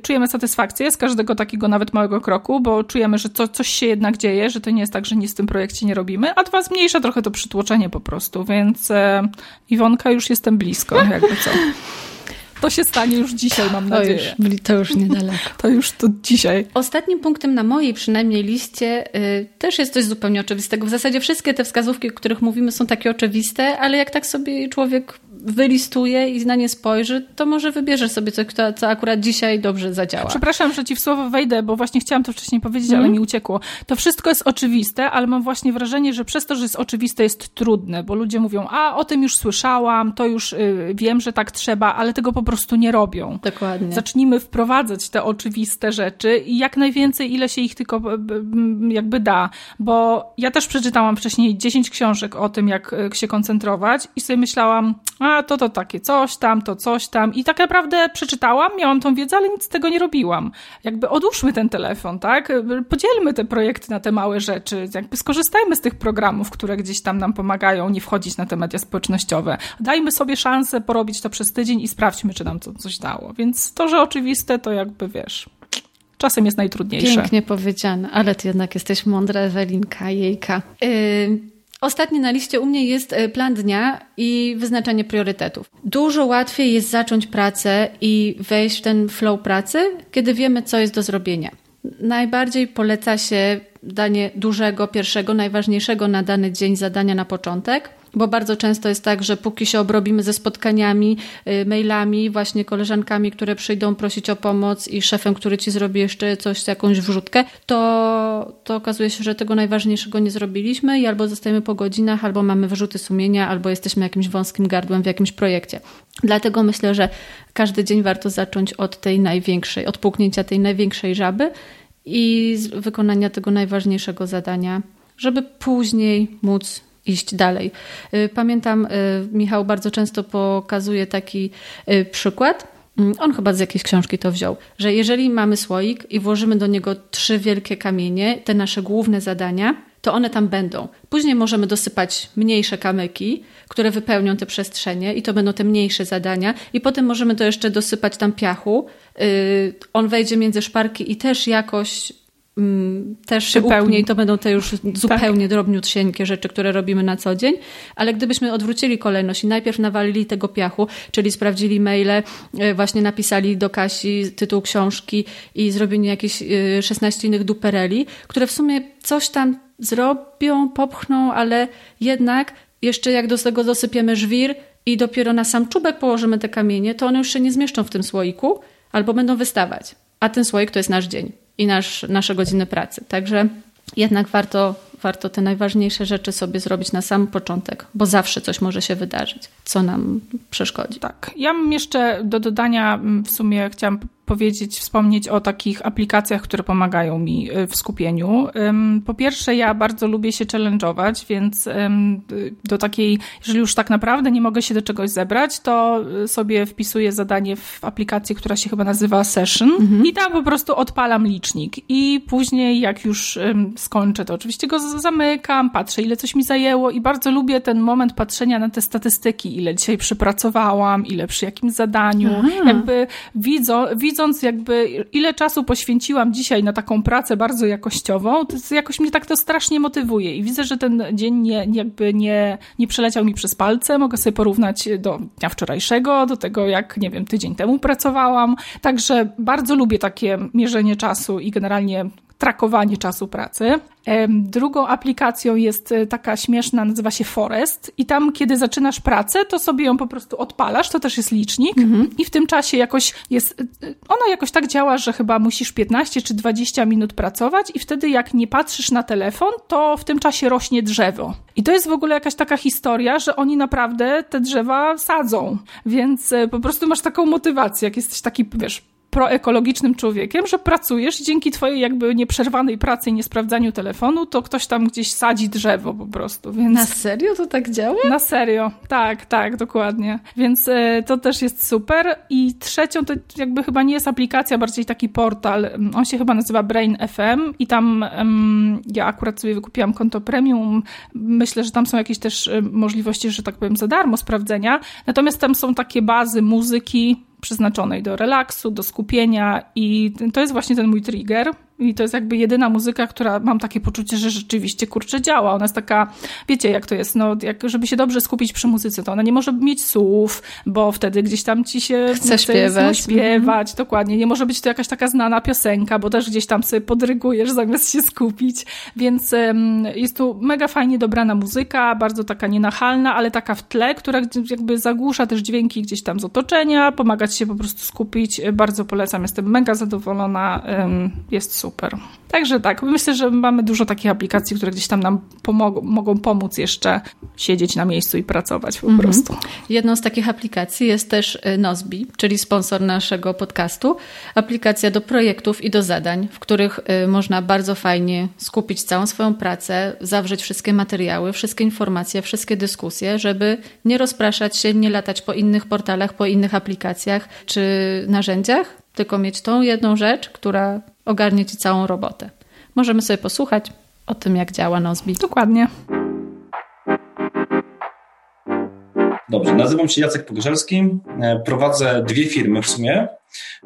czujemy satysfakcję z każdego takiego nawet małego kroku, bo czujemy, że co, coś się jednak dzieje, że to nie jest tak, że nic w tym projekcie nie robimy, a dwa zmniejsza trochę to przytłoczenie po prostu, więc e, Iwonka już jestem blisko, jakby co. [LAUGHS] To się stanie już dzisiaj, mam nadzieję. To już, to już niedaleko. [LAUGHS] To już to dzisiaj. Ostatnim punktem na mojej przynajmniej liście y, też jest coś zupełnie oczywistego. W zasadzie wszystkie te wskazówki, o których mówimy, są takie oczywiste, ale jak tak sobie człowiek wylistuje i na nie spojrzy, to może wybierze sobie coś, co, co akurat dzisiaj dobrze zadziała. Przepraszam, że ci w słowo wejdę, bo właśnie chciałam to wcześniej powiedzieć, mm. ale mhm. mi uciekło. To wszystko jest oczywiste, ale mam właśnie wrażenie, że przez to, że jest oczywiste, jest trudne, bo ludzie mówią, a o tym już słyszałam, to już y, wiem, że tak trzeba, ale tego po prostu nie robią. Dokładnie. Zacznijmy wprowadzać te oczywiste rzeczy i jak najwięcej, ile się ich tylko jakby da, bo ja też przeczytałam wcześniej 10 książek o tym, jak y, się koncentrować i sobie myślałam, a to to takie coś tam, to coś tam. I tak naprawdę przeczytałam, miałam tą wiedzę, ale nic z tego nie robiłam. Jakby odłóżmy ten telefon, tak? Podzielmy te projekty na te małe rzeczy. Jakby skorzystajmy z tych programów, które gdzieś tam nam pomagają nie wchodzić na te media społecznościowe. Dajmy sobie szansę porobić to przez tydzień i sprawdźmy, czy nam to coś dało. Więc to, że oczywiste, to jakby wiesz czasem jest najtrudniejsze. Pięknie powiedziane, ale ty jednak jesteś mądra, Ewelinka, jejka. Yy, Ostatni na liście u mnie jest e, plan dnia i wyznaczanie priorytetów. Dużo łatwiej jest zacząć pracę i wejść w ten flow pracy, kiedy wiemy, co jest do zrobienia. Najbardziej poleca się danie dużego, pierwszego, najważniejszego na dany dzień zadania na początek bo bardzo często jest tak, że póki się obrobimy ze spotkaniami, y, mailami, właśnie koleżankami, które przyjdą prosić o pomoc i szefem, który ci zrobi jeszcze coś, jakąś wrzutkę, to, to okazuje się, że tego najważniejszego nie zrobiliśmy i albo zostajemy po godzinach, albo mamy wyrzuty sumienia, albo jesteśmy jakimś wąskim gardłem w jakimś projekcie. Dlatego myślę, że każdy dzień warto zacząć od tej największej, od puknięcia tej największej żaby i wykonania tego najważniejszego zadania, żeby później móc iść dalej. Y, pamiętam, y, Michał bardzo często pokazuje taki y, przykład. Mm, on chyba z jakiejś książki to wziął, że jeżeli mamy słoik i włożymy do niego trzy wielkie kamienie, te nasze główne zadania, to one tam będą. Później możemy dosypać mniejsze kamyki, które wypełnią te przestrzenie i to będą te mniejsze zadania. I potem możemy to jeszcze dosypać tam piachu. On wejdzie między szparki i też jakoś też się upnie i to będą te już zupełnie tak. drobniutsieńkie rzeczy, które robimy na co dzień, ale gdybyśmy odwrócili kolejność i najpierw nawalili tego piachu, czyli sprawdzili maile, e, właśnie napisali do Kasi tytuł książki i zrobili jakieś 16 e, innych dupereli, które w sumie coś tam zrobią, popchną, ale jednak jeszcze jak do tego dosypiemy żwir i dopiero na sam czubek położymy te kamienie, to one już się nie zmieszczą w tym słoiku albo będą wystawać. A ten słoik to jest nasz dzień i nasz, nasze godziny pracy. Także jednak warto, warto te najważniejsze rzeczy sobie zrobić na sam początek, bo zawsze coś może się wydarzyć, co nam przeszkodzi. Tak. Ja mam jeszcze do dodania, mm, w sumie chciałam powiedzieć, wspomnieć o takich aplikacjach, które pomagają mi y, w skupieniu. Po pierwsze, ja bardzo lubię się challenge'ować, więc do takiej, jeżeli już tak naprawdę nie mogę się do czegoś zebrać, to y, sobie wpisuję zadanie w aplikacji, która się chyba nazywa Session mhm. i tam po prostu odpalam licznik i później jak już skończę, to oczywiście go zamykam, patrzę ile coś mi zajęło i bardzo lubię ten moment patrzenia na te statystyki, ile dzisiaj przypracowałam, ile przy jakim zadaniu, Aha. jakby widzą, widzą widząc jakby ile czasu poświęciłam dzisiaj na taką pracę bardzo jakościową, to jakoś mnie tak to strasznie motywuje i widzę, że ten dzień nie, jakby nie, nie przeleciał mi przez palce, mogę sobie porównać do dnia wczorajszego, do tego jak, nie wiem, tydzień temu pracowałam, także bardzo lubię takie mierzenie czasu i generalnie trakowanie czasu pracy. Drugą aplikacją jest e, taka śmieszna, nazywa się Forest i tam, kiedy zaczynasz pracę, to sobie ją po prostu odpalasz, to też jest licznik mhm. i w tym czasie jakoś jest, e, ona jakoś tak działa, że chyba musisz 15 czy 20 minut pracować i wtedy jak nie patrzysz na telefon, to w tym czasie rośnie drzewo. I to jest w ogóle jakaś taka historia, że oni naprawdę te drzewa sadzą, więc e, po prostu masz taką motywację, jak jesteś taki, wiesz, proekologicznym człowiekiem, że pracujesz i dzięki twojej jakby nieprzerwanej pracy i niesprawdzaniu telefonu, to ktoś tam gdzieś sadzi drzewo po prostu. Więc... Na serio to tak działa? Na serio, tak, tak, dokładnie. Więc y, to też jest super. I trzecią to jakby chyba nie jest aplikacja, bardziej taki portal. On się chyba nazywa Brain FM i tam ja akurat sobie wykupiłam konto premium. Myślę, że tam są jakieś też y, możliwości, że tak powiem, za darmo sprawdzenia. Natomiast tam są takie bazy muzyki, przeznaczonej do relaksu, do skupienia i to jest właśnie ten mój trigger, i to jest jakby jedyna muzyka, która mam takie poczucie, że rzeczywiście kurczę działa. Ona jest taka, wiecie jak to jest, no, jak, żeby się dobrze skupić przy muzyce, to ona nie może mieć słów, bo wtedy gdzieś tam ci się chce śpiewać. śpiewać, mhm. dokładnie. Nie może być to jakaś taka znana piosenka, bo też gdzieś tam sobie podrygujesz zamiast się skupić, więc um, jest tu mega fajnie dobrana muzyka, bardzo taka nienachalna, ale taka w tle, która jakby zagłusza też dźwięki gdzieś tam z otoczenia, pomaga ci się po prostu skupić. Bardzo polecam, jestem mega zadowolona, um, jest super super. Także tak, myślę, że mamy dużo takich aplikacji, które gdzieś tam nam pomogą, mogą pomóc jeszcze siedzieć na miejscu i pracować po mhm. prostu. Jedną z takich aplikacji jest też y, Nozbi, czyli sponsor naszego podcastu. Aplikacja do projektów i do zadań, w których y, można bardzo fajnie skupić całą swoją pracę, zawrzeć wszystkie materiały, wszystkie informacje, wszystkie dyskusje, żeby nie rozpraszać się, nie latać po innych portalach, po innych aplikacjach czy narzędziach, tylko mieć tą jedną rzecz, która ogarnie ci całą robotę. Możemy sobie posłuchać o tym, jak działa Nozbi. Dokładnie. Dobrze, nazywam się Jacek Pogorzelski. E, prowadzę dwie firmy w sumie,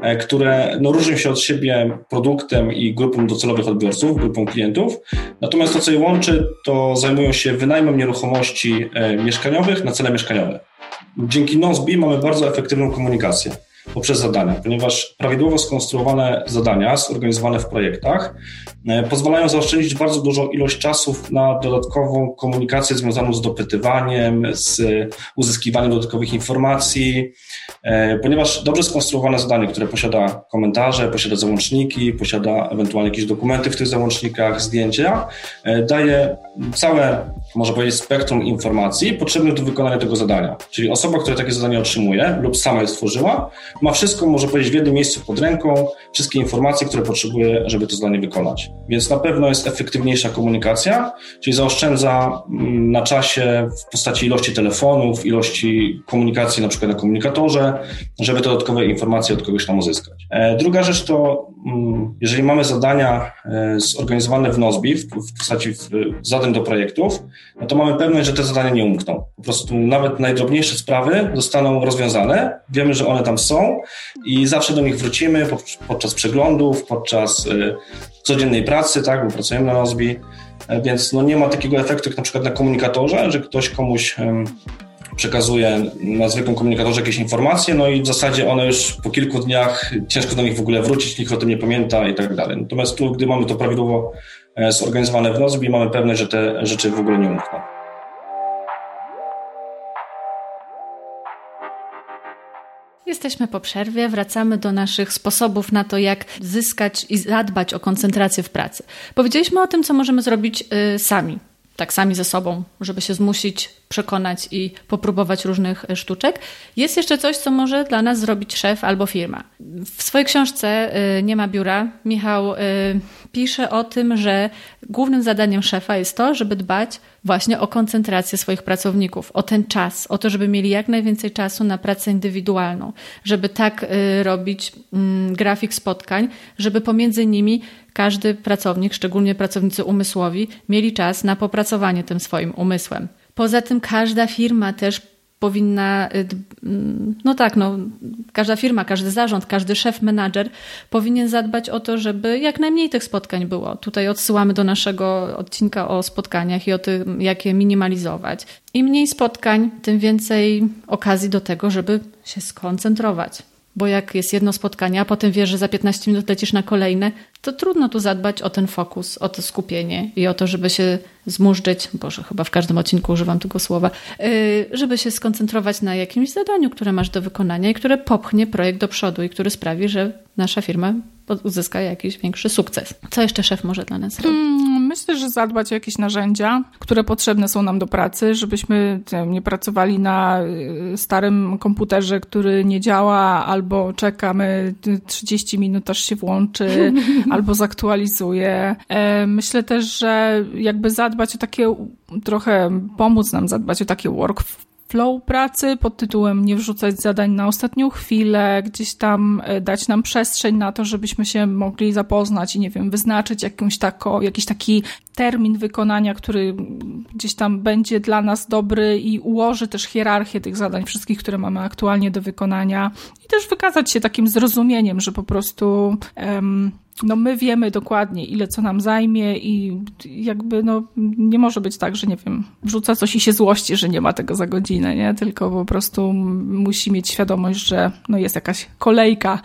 e, które no, różnią się od siebie produktem i grupą docelowych odbiorców, grupą klientów. Natomiast to, co je łączy, to zajmują się wynajmem nieruchomości e, mieszkaniowych na cele mieszkaniowe. Dzięki Nozbi mamy bardzo efektywną komunikację poprzez zadania, ponieważ prawidłowo skonstruowane zadania, zorganizowane w projektach, e, pozwalają zaoszczędzić bardzo dużą ilość czasów na dodatkową komunikację związaną z dopytywaniem, z uzyskiwaniem dodatkowych informacji, e, ponieważ dobrze skonstruowane zadanie, które posiada komentarze, posiada załączniki, posiada ewentualnie jakieś dokumenty w tych załącznikach, zdjęcia, e, daje całe, można powiedzieć, spektrum informacji potrzebnych do wykonania tego zadania. Czyli osoba, która takie zadanie otrzymuje lub sama je stworzyła, ma wszystko, może powiedzieć, w jednym miejscu pod ręką, wszystkie informacje, które potrzebuje, żeby to zadanie wykonać. Więc na pewno jest efektywniejsza komunikacja, czyli zaoszczędza mm, na czasie w postaci ilości telefonów, ilości komunikacji na przykład na komunikatorze, żeby dodatkowe informacje od kogoś tam uzyskać. E, druga rzecz to, jeżeli mamy zadania e, zorganizowane w Nozbi, w postaci zadań do projektów, no to mamy pewność, że te zadania nie umkną. Po prostu nawet najdrobniejsze sprawy zostaną rozwiązane, wiemy, że one tam są, i zawsze do nich wrócimy podczas przeglądów, podczas y, codziennej pracy, tak, bo pracujemy na Nozbi, e, więc no nie ma takiego efektu jak na przykład na komunikatorze, że ktoś komuś przekazuje na zwykłym komunikatorze jakieś informacje, no i w zasadzie one już po kilku dniach ciężko do nich w ogóle wrócić, nikt o tym nie pamięta i tak dalej. Natomiast tu, gdy mamy to prawidłowo zorganizowane w Nozbi mamy pewność, że te rzeczy w ogóle nie umkną. Jesteśmy po przerwie, wracamy do naszych sposobów na to, jak zyskać i zadbać o koncentrację w pracy. Powiedzieliśmy o tym, co możemy zrobić y, sami, tak sami ze sobą, żeby się zmusić, przekonać i popróbować różnych e, sztuczek. Jest jeszcze coś, co może dla nas zrobić szef albo firma. W swojej książce y, Nie ma biura Michał y, pisze o tym, że głównym zadaniem szefa jest to, żeby dbać właśnie o koncentrację swoich pracowników, o ten czas, o to, żeby mieli jak najwięcej czasu na pracę indywidualną, żeby tak robić mm, grafik spotkań, żeby pomiędzy nimi każdy pracownik, szczególnie pracownicy umysłowi, mieli czas na popracowanie tym swoim umysłem. Poza tym każda firma też powinna, y, mm, no tak, no, każda firma, każdy zarząd, każdy szef, menadżer powinien zadbać o to, żeby jak najmniej tych spotkań było. Tutaj odsyłamy do naszego odcinka o spotkaniach i o tym, jak je minimalizować. Im mniej spotkań, tym więcej okazji do tego, żeby się skoncentrować bo jak jest jedno spotkanie, a potem wiesz, że za 15 minut lecisz na kolejne, to trudno tu zadbać o ten fokus, o to skupienie i o to, żeby się zmurzyć, boże, chyba w każdym odcinku używam tego słowa, y, żeby się skoncentrować na jakimś zadaniu, które masz do wykonania i które popchnie projekt do przodu i który sprawi, że nasza firma uzyska jakiś większy sukces. Co jeszcze szef może dla nas zrobić? Hmm, myślę, że zadbać o jakieś narzędzia, które potrzebne są nam do pracy, żebyśmy nie pracowali na y, starym komputerze, który nie działa, albo czekamy 30 minut, aż się włączy, [LAUGHS] albo zaktualizuje. E, myślę też, że jakby zadbać o takie, trochę pomóc nam zadbać o takie work flow pracy pod tytułem nie wrzucać zadań na ostatnią chwilę, gdzieś tam e, dać nam przestrzeń na to, żebyśmy się mogli zapoznać i nie wiem, wyznaczyć jakąś tako, jakiś taki termin wykonania, który gdzieś tam będzie dla nas dobry i ułoży też hierarchię tych zadań wszystkich, które mamy aktualnie do wykonania. I też wykazać się takim zrozumieniem, że po prostu no my wiemy dokładnie, ile co nam zajmie i jakby no nie może być tak, że nie wiem, wrzuca coś i się złości, że nie ma tego za godzinę, nie? Tylko po prostu musi mieć świadomość, że no jest jakaś kolejka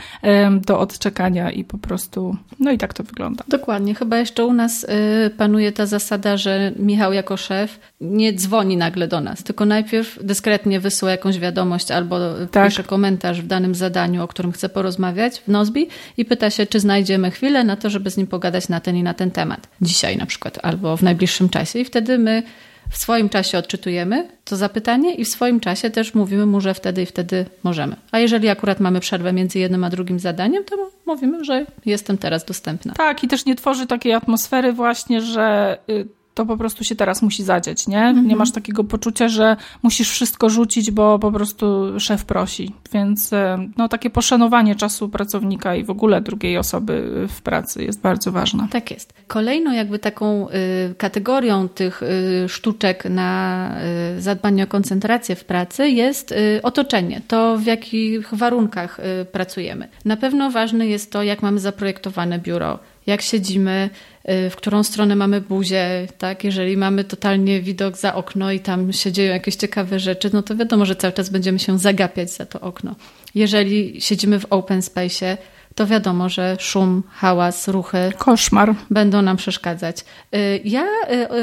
do odczekania i po prostu, no i tak to wygląda. Dokładnie. Chyba jeszcze u nas y, panuje ta zasada, że Michał jako szef nie dzwoni nagle do nas, tylko najpierw dyskretnie wysyła jakąś wiadomość albo tak. pisze komentarz w danym zadaniu, o którym chce porozmawiać w Nozbi i pyta się, czy znajdziemy chwilę na to, żeby z nim pogadać na ten i na ten temat. Dzisiaj na przykład, albo w najbliższym czasie. I wtedy my w swoim czasie odczytujemy to zapytanie i w swoim czasie też mówimy mu, że wtedy i wtedy możemy. A jeżeli akurat mamy przerwę między jednym a drugim zadaniem, to mówimy, że jestem teraz dostępna. Tak, i też nie tworzy takiej atmosfery właśnie, że y, to po prostu się teraz musi zadzieć, nie? Mhm. Nie masz takiego poczucia, że musisz wszystko rzucić, bo po prostu szef prosi. Więc e, no, takie poszanowanie czasu pracownika i w ogóle drugiej osoby w pracy jest bardzo ważne. Tak jest. Kolejną jakby taką y, kategorią tych y, sztuczek na y, zadbanie o koncentrację w pracy jest y, otoczenie. To w jakich warunkach y, pracujemy. Na pewno ważne jest to, jak mamy zaprojektowane biuro, jak siedzimy, w którą stronę mamy buzię, tak? Jeżeli mamy totalnie widok za okno i tam się dzieją jakieś ciekawe rzeczy, no to wiadomo, że cały czas będziemy się zagapiać za to okno. Jeżeli siedzimy w open space, to wiadomo, że szum, hałas, ruchy. Koszmar. Będą nam przeszkadzać. Y, ja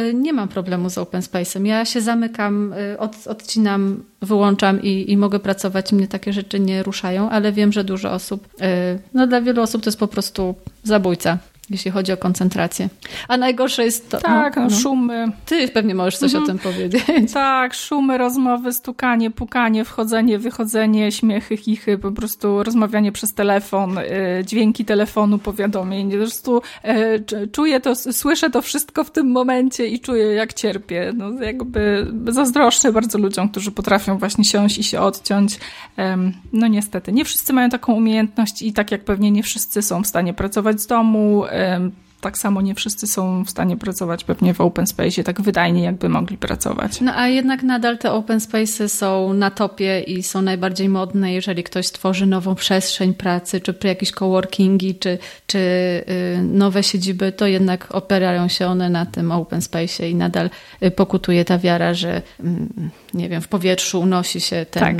y, nie mam problemu z open space'em. Ja się zamykam, od, odcinam, wyłączam i, i mogę pracować. Mnie takie rzeczy nie ruszają, ale wiem, że dużo osób, no dla wielu osób to jest po prostu zabójca jeśli chodzi o koncentrację. A najgorsze jest to. Tak, no, no, szumy. Ty pewnie możesz coś mhm. o tym powiedzieć. Tak, szumy, rozmowy, stukanie, pukanie, wchodzenie, wychodzenie, śmiechy, chichy, po prostu rozmawianie przez telefon, y, dźwięki telefonu, powiadomień. Po prostu y, czuję to, słyszę to wszystko w tym momencie i czuję, jak cierpię. No, jakby zazdroszczę bardzo ludziom, którzy potrafią właśnie siąść i się odciąć. No niestety, nie wszyscy mają taką umiejętność i tak jak pewnie nie wszyscy są w stanie pracować z domu, ähm, tak samo nie wszyscy są w stanie pracować pewnie w open space tak wydajnie, jakby mogli pracować. No a jednak nadal te open space są na topie i są najbardziej modne, jeżeli ktoś stworzy nową przestrzeń pracy, czy jakieś coworkingi, czy, czy y, nowe siedziby, to jednak operają się one na tym open space i nadal y, pokutuje ta wiara, że mm, nie wiem, w powietrzu unosi się ten tak,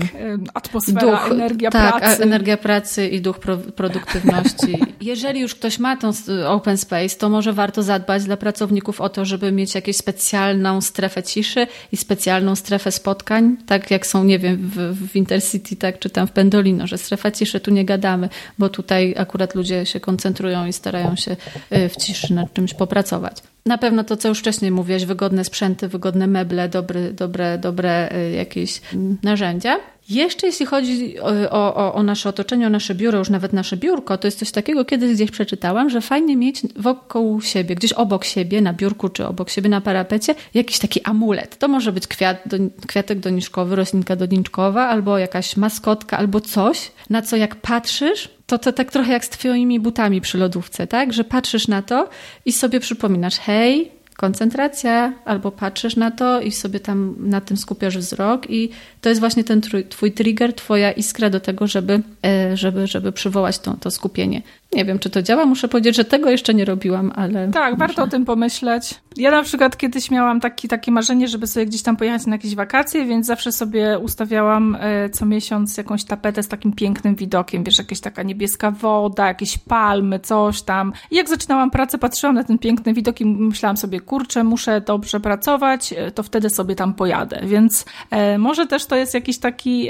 atmosfera, duch, energia tak, pracy. energia pracy i duch pro, produktywności. [LAUGHS] jeżeli już ktoś ma tą open space, to może warto zadbać dla pracowników o to, żeby mieć jakąś specjalną strefę ciszy i specjalną strefę spotkań, tak jak są, nie wiem, w, w Intercity, tak, czy tam w Pendolino, że strefa ciszy tu nie gadamy, bo tutaj akurat ludzie się koncentrują i starają się y, w ciszy nad czymś popracować. Na pewno to, co już wcześniej mówiłaś, wygodne sprzęty, wygodne meble, dobry, dobre, dobre y, jakieś mm, narzędzia. Jeszcze jeśli chodzi o, o, o, nasze otoczenie, o nasze biuro, już nawet nasze biurko, to jest coś takiego, kiedyś gdzieś przeczytałam, że fajnie mieć wokół siebie, gdzieś obok siebie, na biurku czy obok siebie na parapecie, jakiś taki amulet. To może być kwiat, do, kwiatek doniczkowy, roślinka doniczkowa, albo jakaś maskotka, albo coś, na co jak patrzysz, to, to tak trochę jak z twoimi butami przy lodówce, tak? Że patrzysz na to i sobie przypominasz, hej, koncentracja, albo patrzysz na to i sobie tam na tym skupiasz wzrok i to jest właśnie ten twój trigger, twoja iskra do tego, żeby, e, żeby, żeby przywołać to, to skupienie. Nie wiem, czy to działa. Muszę powiedzieć, że tego jeszcze nie robiłam, ale. Tak, może... warto o tym pomyśleć. Ja na przykład kiedyś miałam taki, takie marzenie, żeby sobie gdzieś tam pojechać na jakieś wakacje, więc zawsze sobie ustawiałam e, co miesiąc jakąś tapetę z takim pięknym widokiem. Wiesz, jakaś taka niebieska woda, jakieś palmy, coś tam. I jak zaczynałam pracę, patrzyłam na ten piękny widok i myślałam sobie, kurczę, muszę dobrze pracować, e, to wtedy sobie tam pojadę. Więc e, może też to jest jakiś taki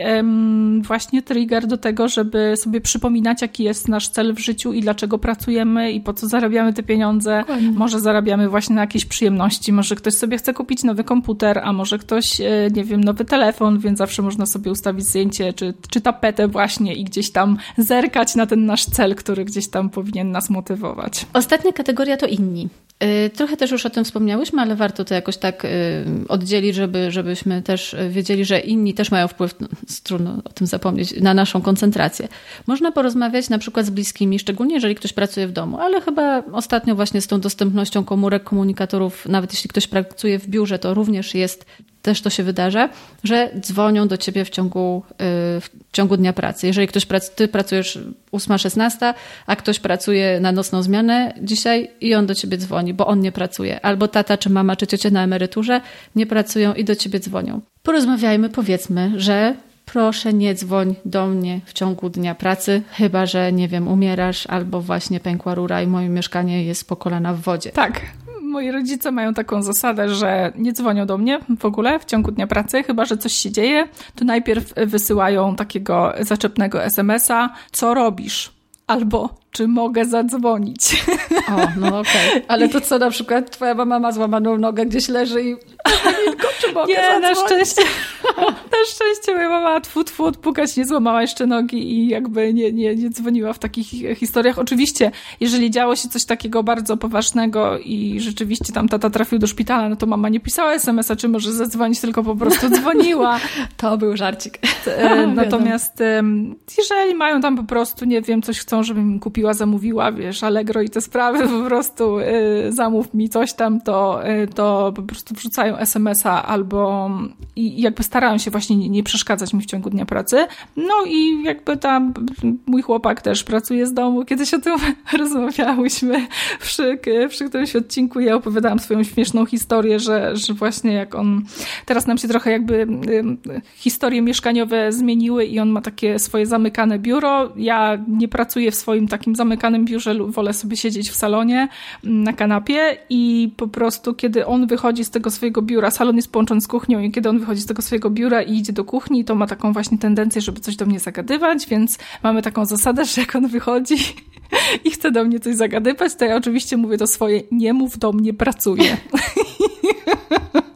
właśnie trigger do tego, żeby sobie przypominać, jaki jest nasz cel w życiu i dlaczego pracujemy i po co zarabiamy te pieniądze. Dokładnie. Może zarabiamy właśnie na jakieś przyjemności, może ktoś sobie chce kupić nowy komputer, a może ktoś, e, nie wiem, nowy telefon, więc zawsze można sobie ustawić zdjęcie czy, czy tapetę właśnie i gdzieś tam zerkać na ten nasz cel, który gdzieś tam powinien nas motywować. Ostatnia kategoria to inni. Y, trochę też już o tym wspomniałyśmy, ale warto to jakoś tak y, oddzielić, żeby, żebyśmy też wiedzieli, że inni też mają wpływ, no, [LAUGHS] trudno o tym zapomnieć, na naszą koncentrację. Można porozmawiać na przykład z bliskimi, szczególnie jeżeli ktoś pracuje w domu, ale chyba ostatnio właśnie z tą dostępnością komórek, komunikatorów, nawet jeśli ktoś pracuje w biurze, to również jest też to się wydarza, że dzwonią do ciebie w ciągu, y, w ciągu dnia pracy. Jeżeli ktoś prac, ty pracujesz 8-16, a ktoś pracuje na nocną zmianę dzisiaj i on do ciebie dzwoni, bo on nie pracuje. Albo tata, czy mama, czy ciocia na emeryturze nie pracują i do ciebie dzwonią. Porozmawiajmy, powiedzmy, że proszę nie dzwoń do mnie w ciągu dnia pracy, chyba że, nie wiem, umierasz albo właśnie pękła rura i moje mieszkanie jest po kolana w wodzie. Tak. Moi rodzice mają taką zasadę, że nie dzwonią do mnie w ogóle w ciągu dnia pracy, chyba że coś się dzieje, to najpierw wysyłają takiego zaczepnego SMS-a, co robisz? Albo czy mogę zadzwonić. O, no okej. Okay. [LAUGHS] Ale to co na przykład twoja mama ma złamaną nogę gdzieś leży i Emilko, czy mogę Nie, zadzwonić? na szczęście, [LAUGHS] na szczęście moja mama tfu, tfu, odpukać nie złamała jeszcze nogi i jakby nie, nie, nie dzwoniła w takich historiach. Oczywiście, jeżeli działo się coś takiego bardzo poważnego i rzeczywiście tam tata trafił do szpitala, no to mama nie pisała SMS-a, czy może zadzwonić, tylko po prostu [LAUGHS] dzwoniła. To był żarcik. E, natomiast jeżeli mają tam po prostu, nie wiem, coś chcą, żebym kupiła, zamówiła, wiesz, Allegro i te sprawy, po prostu y, zamów mi coś tam, to, y, to po prostu wrzucają SMS-a albo i jakby starają się właśnie nie, nie przeszkadzać mi w ciągu dnia pracy. No i jakby tam mój chłopak też pracuje z domu. Kiedyś o tym [LAUGHS] rozmawiałyśmy przy, przy którymś odcinku. Ja opowiadałam swoją śmieszną historię, że, że właśnie jak on, teraz nam się trochę jakby historie mieszkaniowe zmieniły i on ma takie swoje zamykane biuro. Ja nie pracuję w swoim takim zamykanym biurze, wolę sobie siedzieć w salonie na kanapie i po prostu kiedy on wychodzi z tego swojego biura, salon jest połączony z kuchnią i kiedy on wychodzi z tego swojego biura i idzie do kuchni, to ma taką właśnie tendencję, żeby coś do mnie zagadywać, więc mamy taką zasadę, że jak on wychodzi [LAUGHS] i chce do mnie coś zagadywać, to ja oczywiście mówię to swoje, nie mów do mnie, pracuję. [LAUGHS]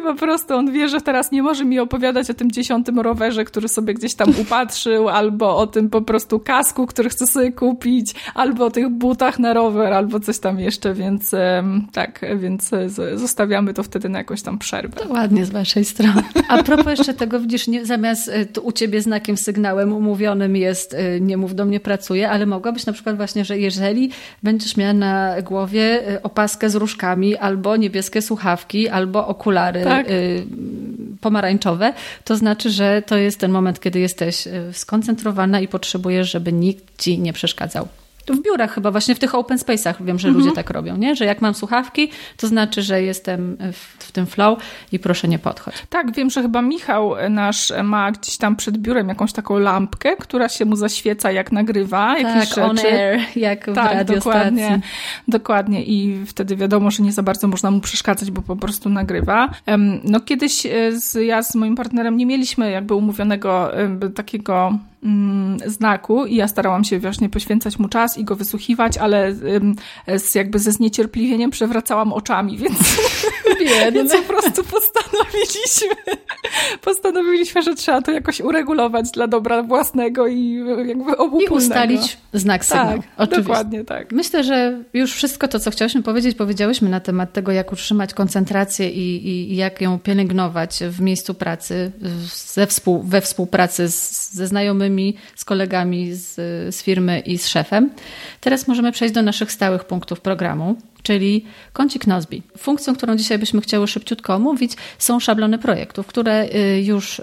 I po prostu on wie, że teraz nie może mi opowiadać o tym dziesiątym rowerze, który sobie gdzieś tam [LAUGHS] upatrzył, albo o tym po prostu kasku, który chce sobie kupić, albo o tych butach na rower, albo coś tam jeszcze, więc tak, więc zostawiamy to wtedy na jakąś tam przerwę. To ładnie z waszej strony. A propos jeszcze tego, widzisz, nie, zamiast e, u ciebie znakiem, sygnałem umówionym jest e, nie mów do mnie, pracuję, ale mogłabyś na przykład właśnie, że jeżeli będziesz miała na głowie e, opaskę z różkami, albo niebieskie słuchawki, albo okulary, tak. Y, pomarańczowe, to znaczy, że to jest ten moment, kiedy jesteś y, skoncentrowana i potrzebujesz, żeby nikt ci nie przeszkadzał. W biurach chyba, właśnie w tych open space'ach wiem, że mhm. ludzie tak robią, nie? Że jak mam słuchawki, to znaczy, że jestem w, w, tym flow i proszę nie podchodź. Tak, wiem, że chyba Michał nasz ma gdzieś tam przed biurem jakąś taką lampkę, która się mu zaświeca jak nagrywa tak, jakieś rzeczy. on air, jak w tak, radiostacji. Dokładnie, dokładnie i wtedy wiadomo, że nie za bardzo można mu przeszkadzać, bo po prostu nagrywa. No kiedyś e, z, ja z moim partnerem nie mieliśmy jakby umówionego takiego Mm, znaku i ja starałam się właśnie poświęcać mu czas i go wysłuchiwać, ale z, jakby ze zniecierpliwieniem przewracałam oczami, więc, [LAUGHS] [LAUGHS] więc po prostu postanowiliśmy, [LAUGHS] postanowiliśmy, że trzeba to jakoś uregulować dla dobra własnego i jakby obu I ustalić znak sygnał. Tak, Oczywiście. dokładnie tak. Myślę, że już wszystko to, co chciałyśmy powiedzieć, powiedziałyśmy na temat tego, jak utrzymać koncentrację i, i, i jak ją pielęgnować w miejscu pracy, ze współ, we współpracy z, ze znajomymi z kolegami z, z firmy i z szefem. Teraz możemy przejść do naszych stałych punktów programu, czyli kącik Nozbi. Funkcją, którą dzisiaj byśmy chciały szybciutko omówić, są szablony projektów, które y, już y,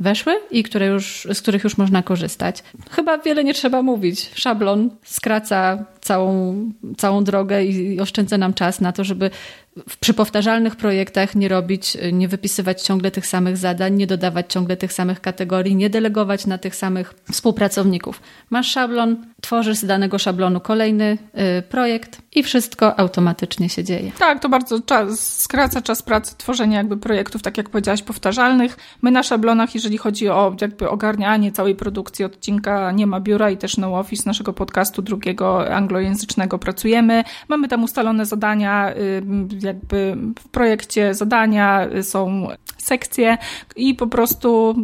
weszły i które już, z których już można korzystać. Chyba wiele nie trzeba mówić. Szablon skraca całą, całą drogę i oszczędza nam czas na to, żeby przy powtarzalnych projektach nie robić, nie wypisywać ciągle tych samych zadań, nie dodawać ciągle tych samych kategorii, nie delegować na tych samych współpracowników. Masz szablon, tworzysz z danego szablonu kolejny y, projekt i wszystko automatycznie się dzieje. Tak, to bardzo czas, skraca czas pracy tworzenia jakby projektów, tak jak powiedziałaś, powtarzalnych. My na szablonach, jeżeli chodzi o jakby ogarnianie całej produkcji odcinka Nie ma biura i też No Office naszego podcastu drugiego anglojęzycznego pracujemy. Mamy tam ustalone zadania, y, jakby w projekcie zadania są sekcje i po prostu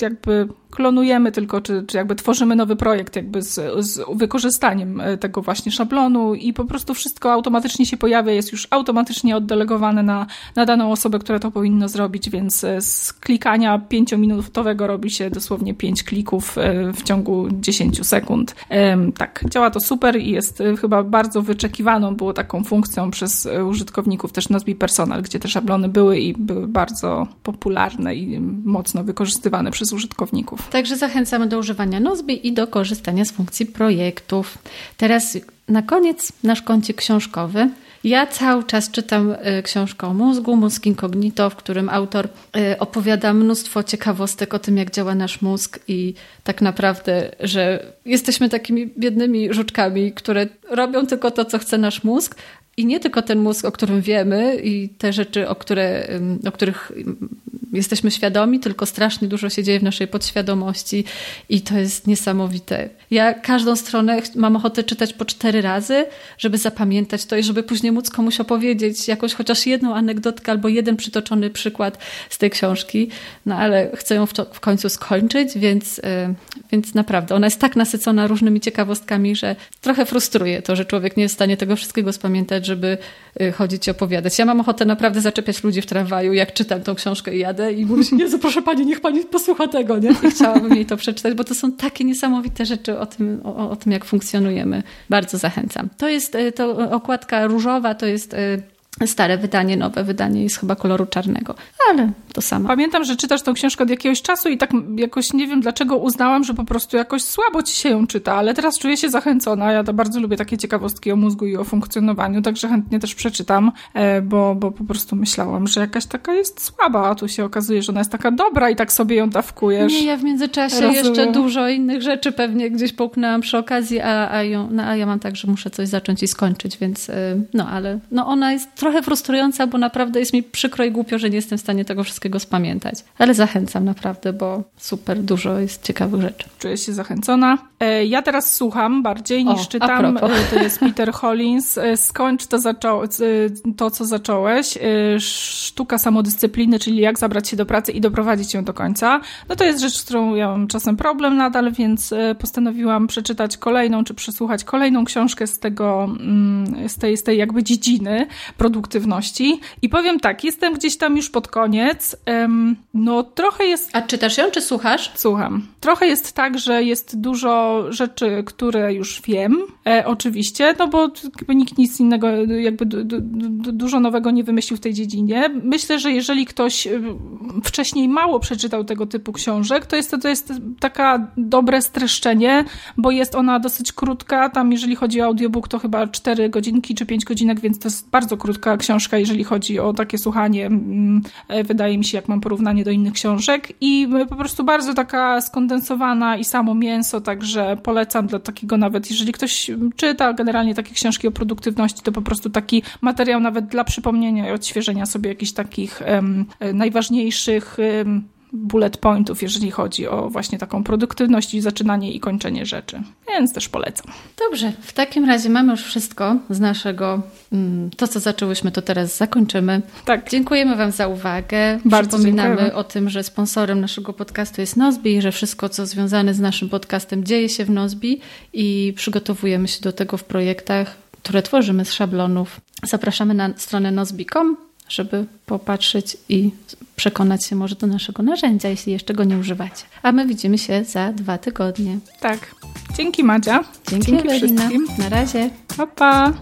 jakby klonujemy tylko, czy, czy jakby tworzymy nowy projekt jakby z, z wykorzystaniem e, tego właśnie szablonu i po prostu wszystko automatycznie się pojawia, jest już automatycznie oddelegowane na, na daną osobę, która to powinno zrobić, więc e, z klikania pięciominutowego robi się dosłownie pięć klików e, w ciągu 10 sekund. Tak, działa to super i jest chyba bardzo wyczekiwaną było taką funkcją przez użytkowników też Nozbi Personal, gdzie te szablony były i były bardzo popularne i mocno wykorzystywane przez użytkowników. Także zachęcamy do używania Nozbi i do korzystania z funkcji projektów. Teraz na koniec nasz kącik książkowy. Ja cały czas czytam y, książkę o mózgu, Mózg Incognito, w którym autor y, opowiada mnóstwo ciekawostek o tym, jak działa nasz mózg i tak naprawdę, że jesteśmy takimi biednymi żuczkami, które robią tylko to, co chce nasz mózg, i nie tylko ten mózg, o którym wiemy i te rzeczy, o, które, o których jesteśmy świadomi, tylko strasznie dużo się dzieje w naszej podświadomości i to jest niesamowite. Ja każdą stronę mam ochotę czytać po cztery razy, żeby zapamiętać to i żeby później móc komuś opowiedzieć jakąś chociaż jedną anegdotkę albo jeden przytoczony przykład z tej książki, no ale chcę ją w, w końcu skończyć, więc, y, więc naprawdę ona jest tak nasycona różnymi ciekawostkami, że trochę frustruje to, że człowiek nie jest w stanie tego wszystkiego spamiętać, żeby y, chodzić i opowiadać. Ja mam ochotę naprawdę zaczepiać ludzi w tramwaju, jak czytam tą książkę i jadę i mówię, [LAUGHS] Jezu, proszę Pani, niech Pani posłucha tego, nie? I chciałabym jej to przeczytać, bo to są takie niesamowite rzeczy o tym, o, o tym jak funkcjonujemy. Bardzo zachęcam. To jest y, to okładka różowa, to jest y, stare wydanie, nowe wydanie jest chyba koloru czarnego, ale to samo. Pamiętam, że czytasz tą książkę od jakiegoś czasu i tak jakoś nie wiem dlaczego uznałam, że po prostu jakoś słabo ci się ją czyta, ale teraz czuję się zachęcona. Ja to bardzo lubię takie ciekawostki o mózgu i o funkcjonowaniu, także chętnie też przeczytam, e, bo, bo po prostu myślałam, że jakaś taka jest słaba, a tu się okazuje, że ona jest taka dobra i tak sobie ją dawkujesz. Nie, ja w międzyczasie Rozumiem. jeszcze dużo innych rzeczy pewnie gdzieś połknęłam przy okazji, a, a, ją, no, a ja mam tak, że muszę coś zacząć i skończyć, więc e, no ale no ona jest trochę frustrująca, bo naprawdę jest mi przykro i głupio, że nie jestem w stanie tego wszystkiego spamiętać. Ale zachęcam naprawdę, bo super dużo jest ciekawych rzeczy. Czuję się zachęcona. E, ja teraz słucham bardziej niż o, czytam. E, to jest Peter Hollins. E, skończ to, zaczą to, co zacząłeś. Sztuka samodyscypliny, czyli jak zabrać się do pracy i doprowadzić ją do końca. No to jest rzecz, z którą ja mam czasem problem nadal, więc postanowiłam przeczytać kolejną, czy przesłuchać kolejną książkę z tego, mm, z tej, z tej jakby dziedziny produktywności. I powiem tak, jestem gdzieś tam już pod koniec. No trochę jest... A czytasz ją, czy słuchasz? Słucham. Trochę jest tak, że jest dużo rzeczy, które już wiem, e, oczywiście, no bo nikt nic innego, jakby dużo nowego nie wymyślił w tej dziedzinie. Myślę, że jeżeli ktoś e, wcześniej mało przeczytał tego typu książek, to jest to, to jest taka dobre streszczenie, bo jest ona dosyć krótka. Tam, jeżeli chodzi o audiobook, to chyba 4 godzinki czy 5 godzinek, więc to jest bardzo krótka książka, jeżeli chodzi o takie słuchanie. Mm, e, wydaje mi się, jak mam porównanie do innych książek. I po prostu bardzo taka skondensowana i samo mięso, także polecam dla takiego nawet, jeżeli ktoś czyta generalnie takie książki o produktywności, to po prostu taki materiał nawet dla przypomnienia i odświeżenia sobie jakichś takich um, najważniejszych um, bullet pointów, jeżeli chodzi o właśnie taką produktywność i zaczynanie i kończenie rzeczy. Więc też polecam. Dobrze, w takim razie mamy już wszystko z naszego, mm, to co zaczęłyśmy, to teraz zakończymy. Tak. Dziękujemy Wam za uwagę. Bardzo Przypominamy dziękujemy. o tym, że sponsorem naszego podcastu jest Nozbi i że wszystko, co związane z naszym podcastem dzieje się w Nozbi i przygotowujemy się do tego w projektach, które tworzymy z szablonów. Zapraszamy na stronę nozbi.com żeby popatrzeć i przekonać się może do naszego narzędzia, jeśli jeszcze go nie używacie. A my widzimy się za dwa tygodnie. Tak. Dzięki Madzia. Dzięki, Dzięki wszystkim. Na razie. Pa, pa.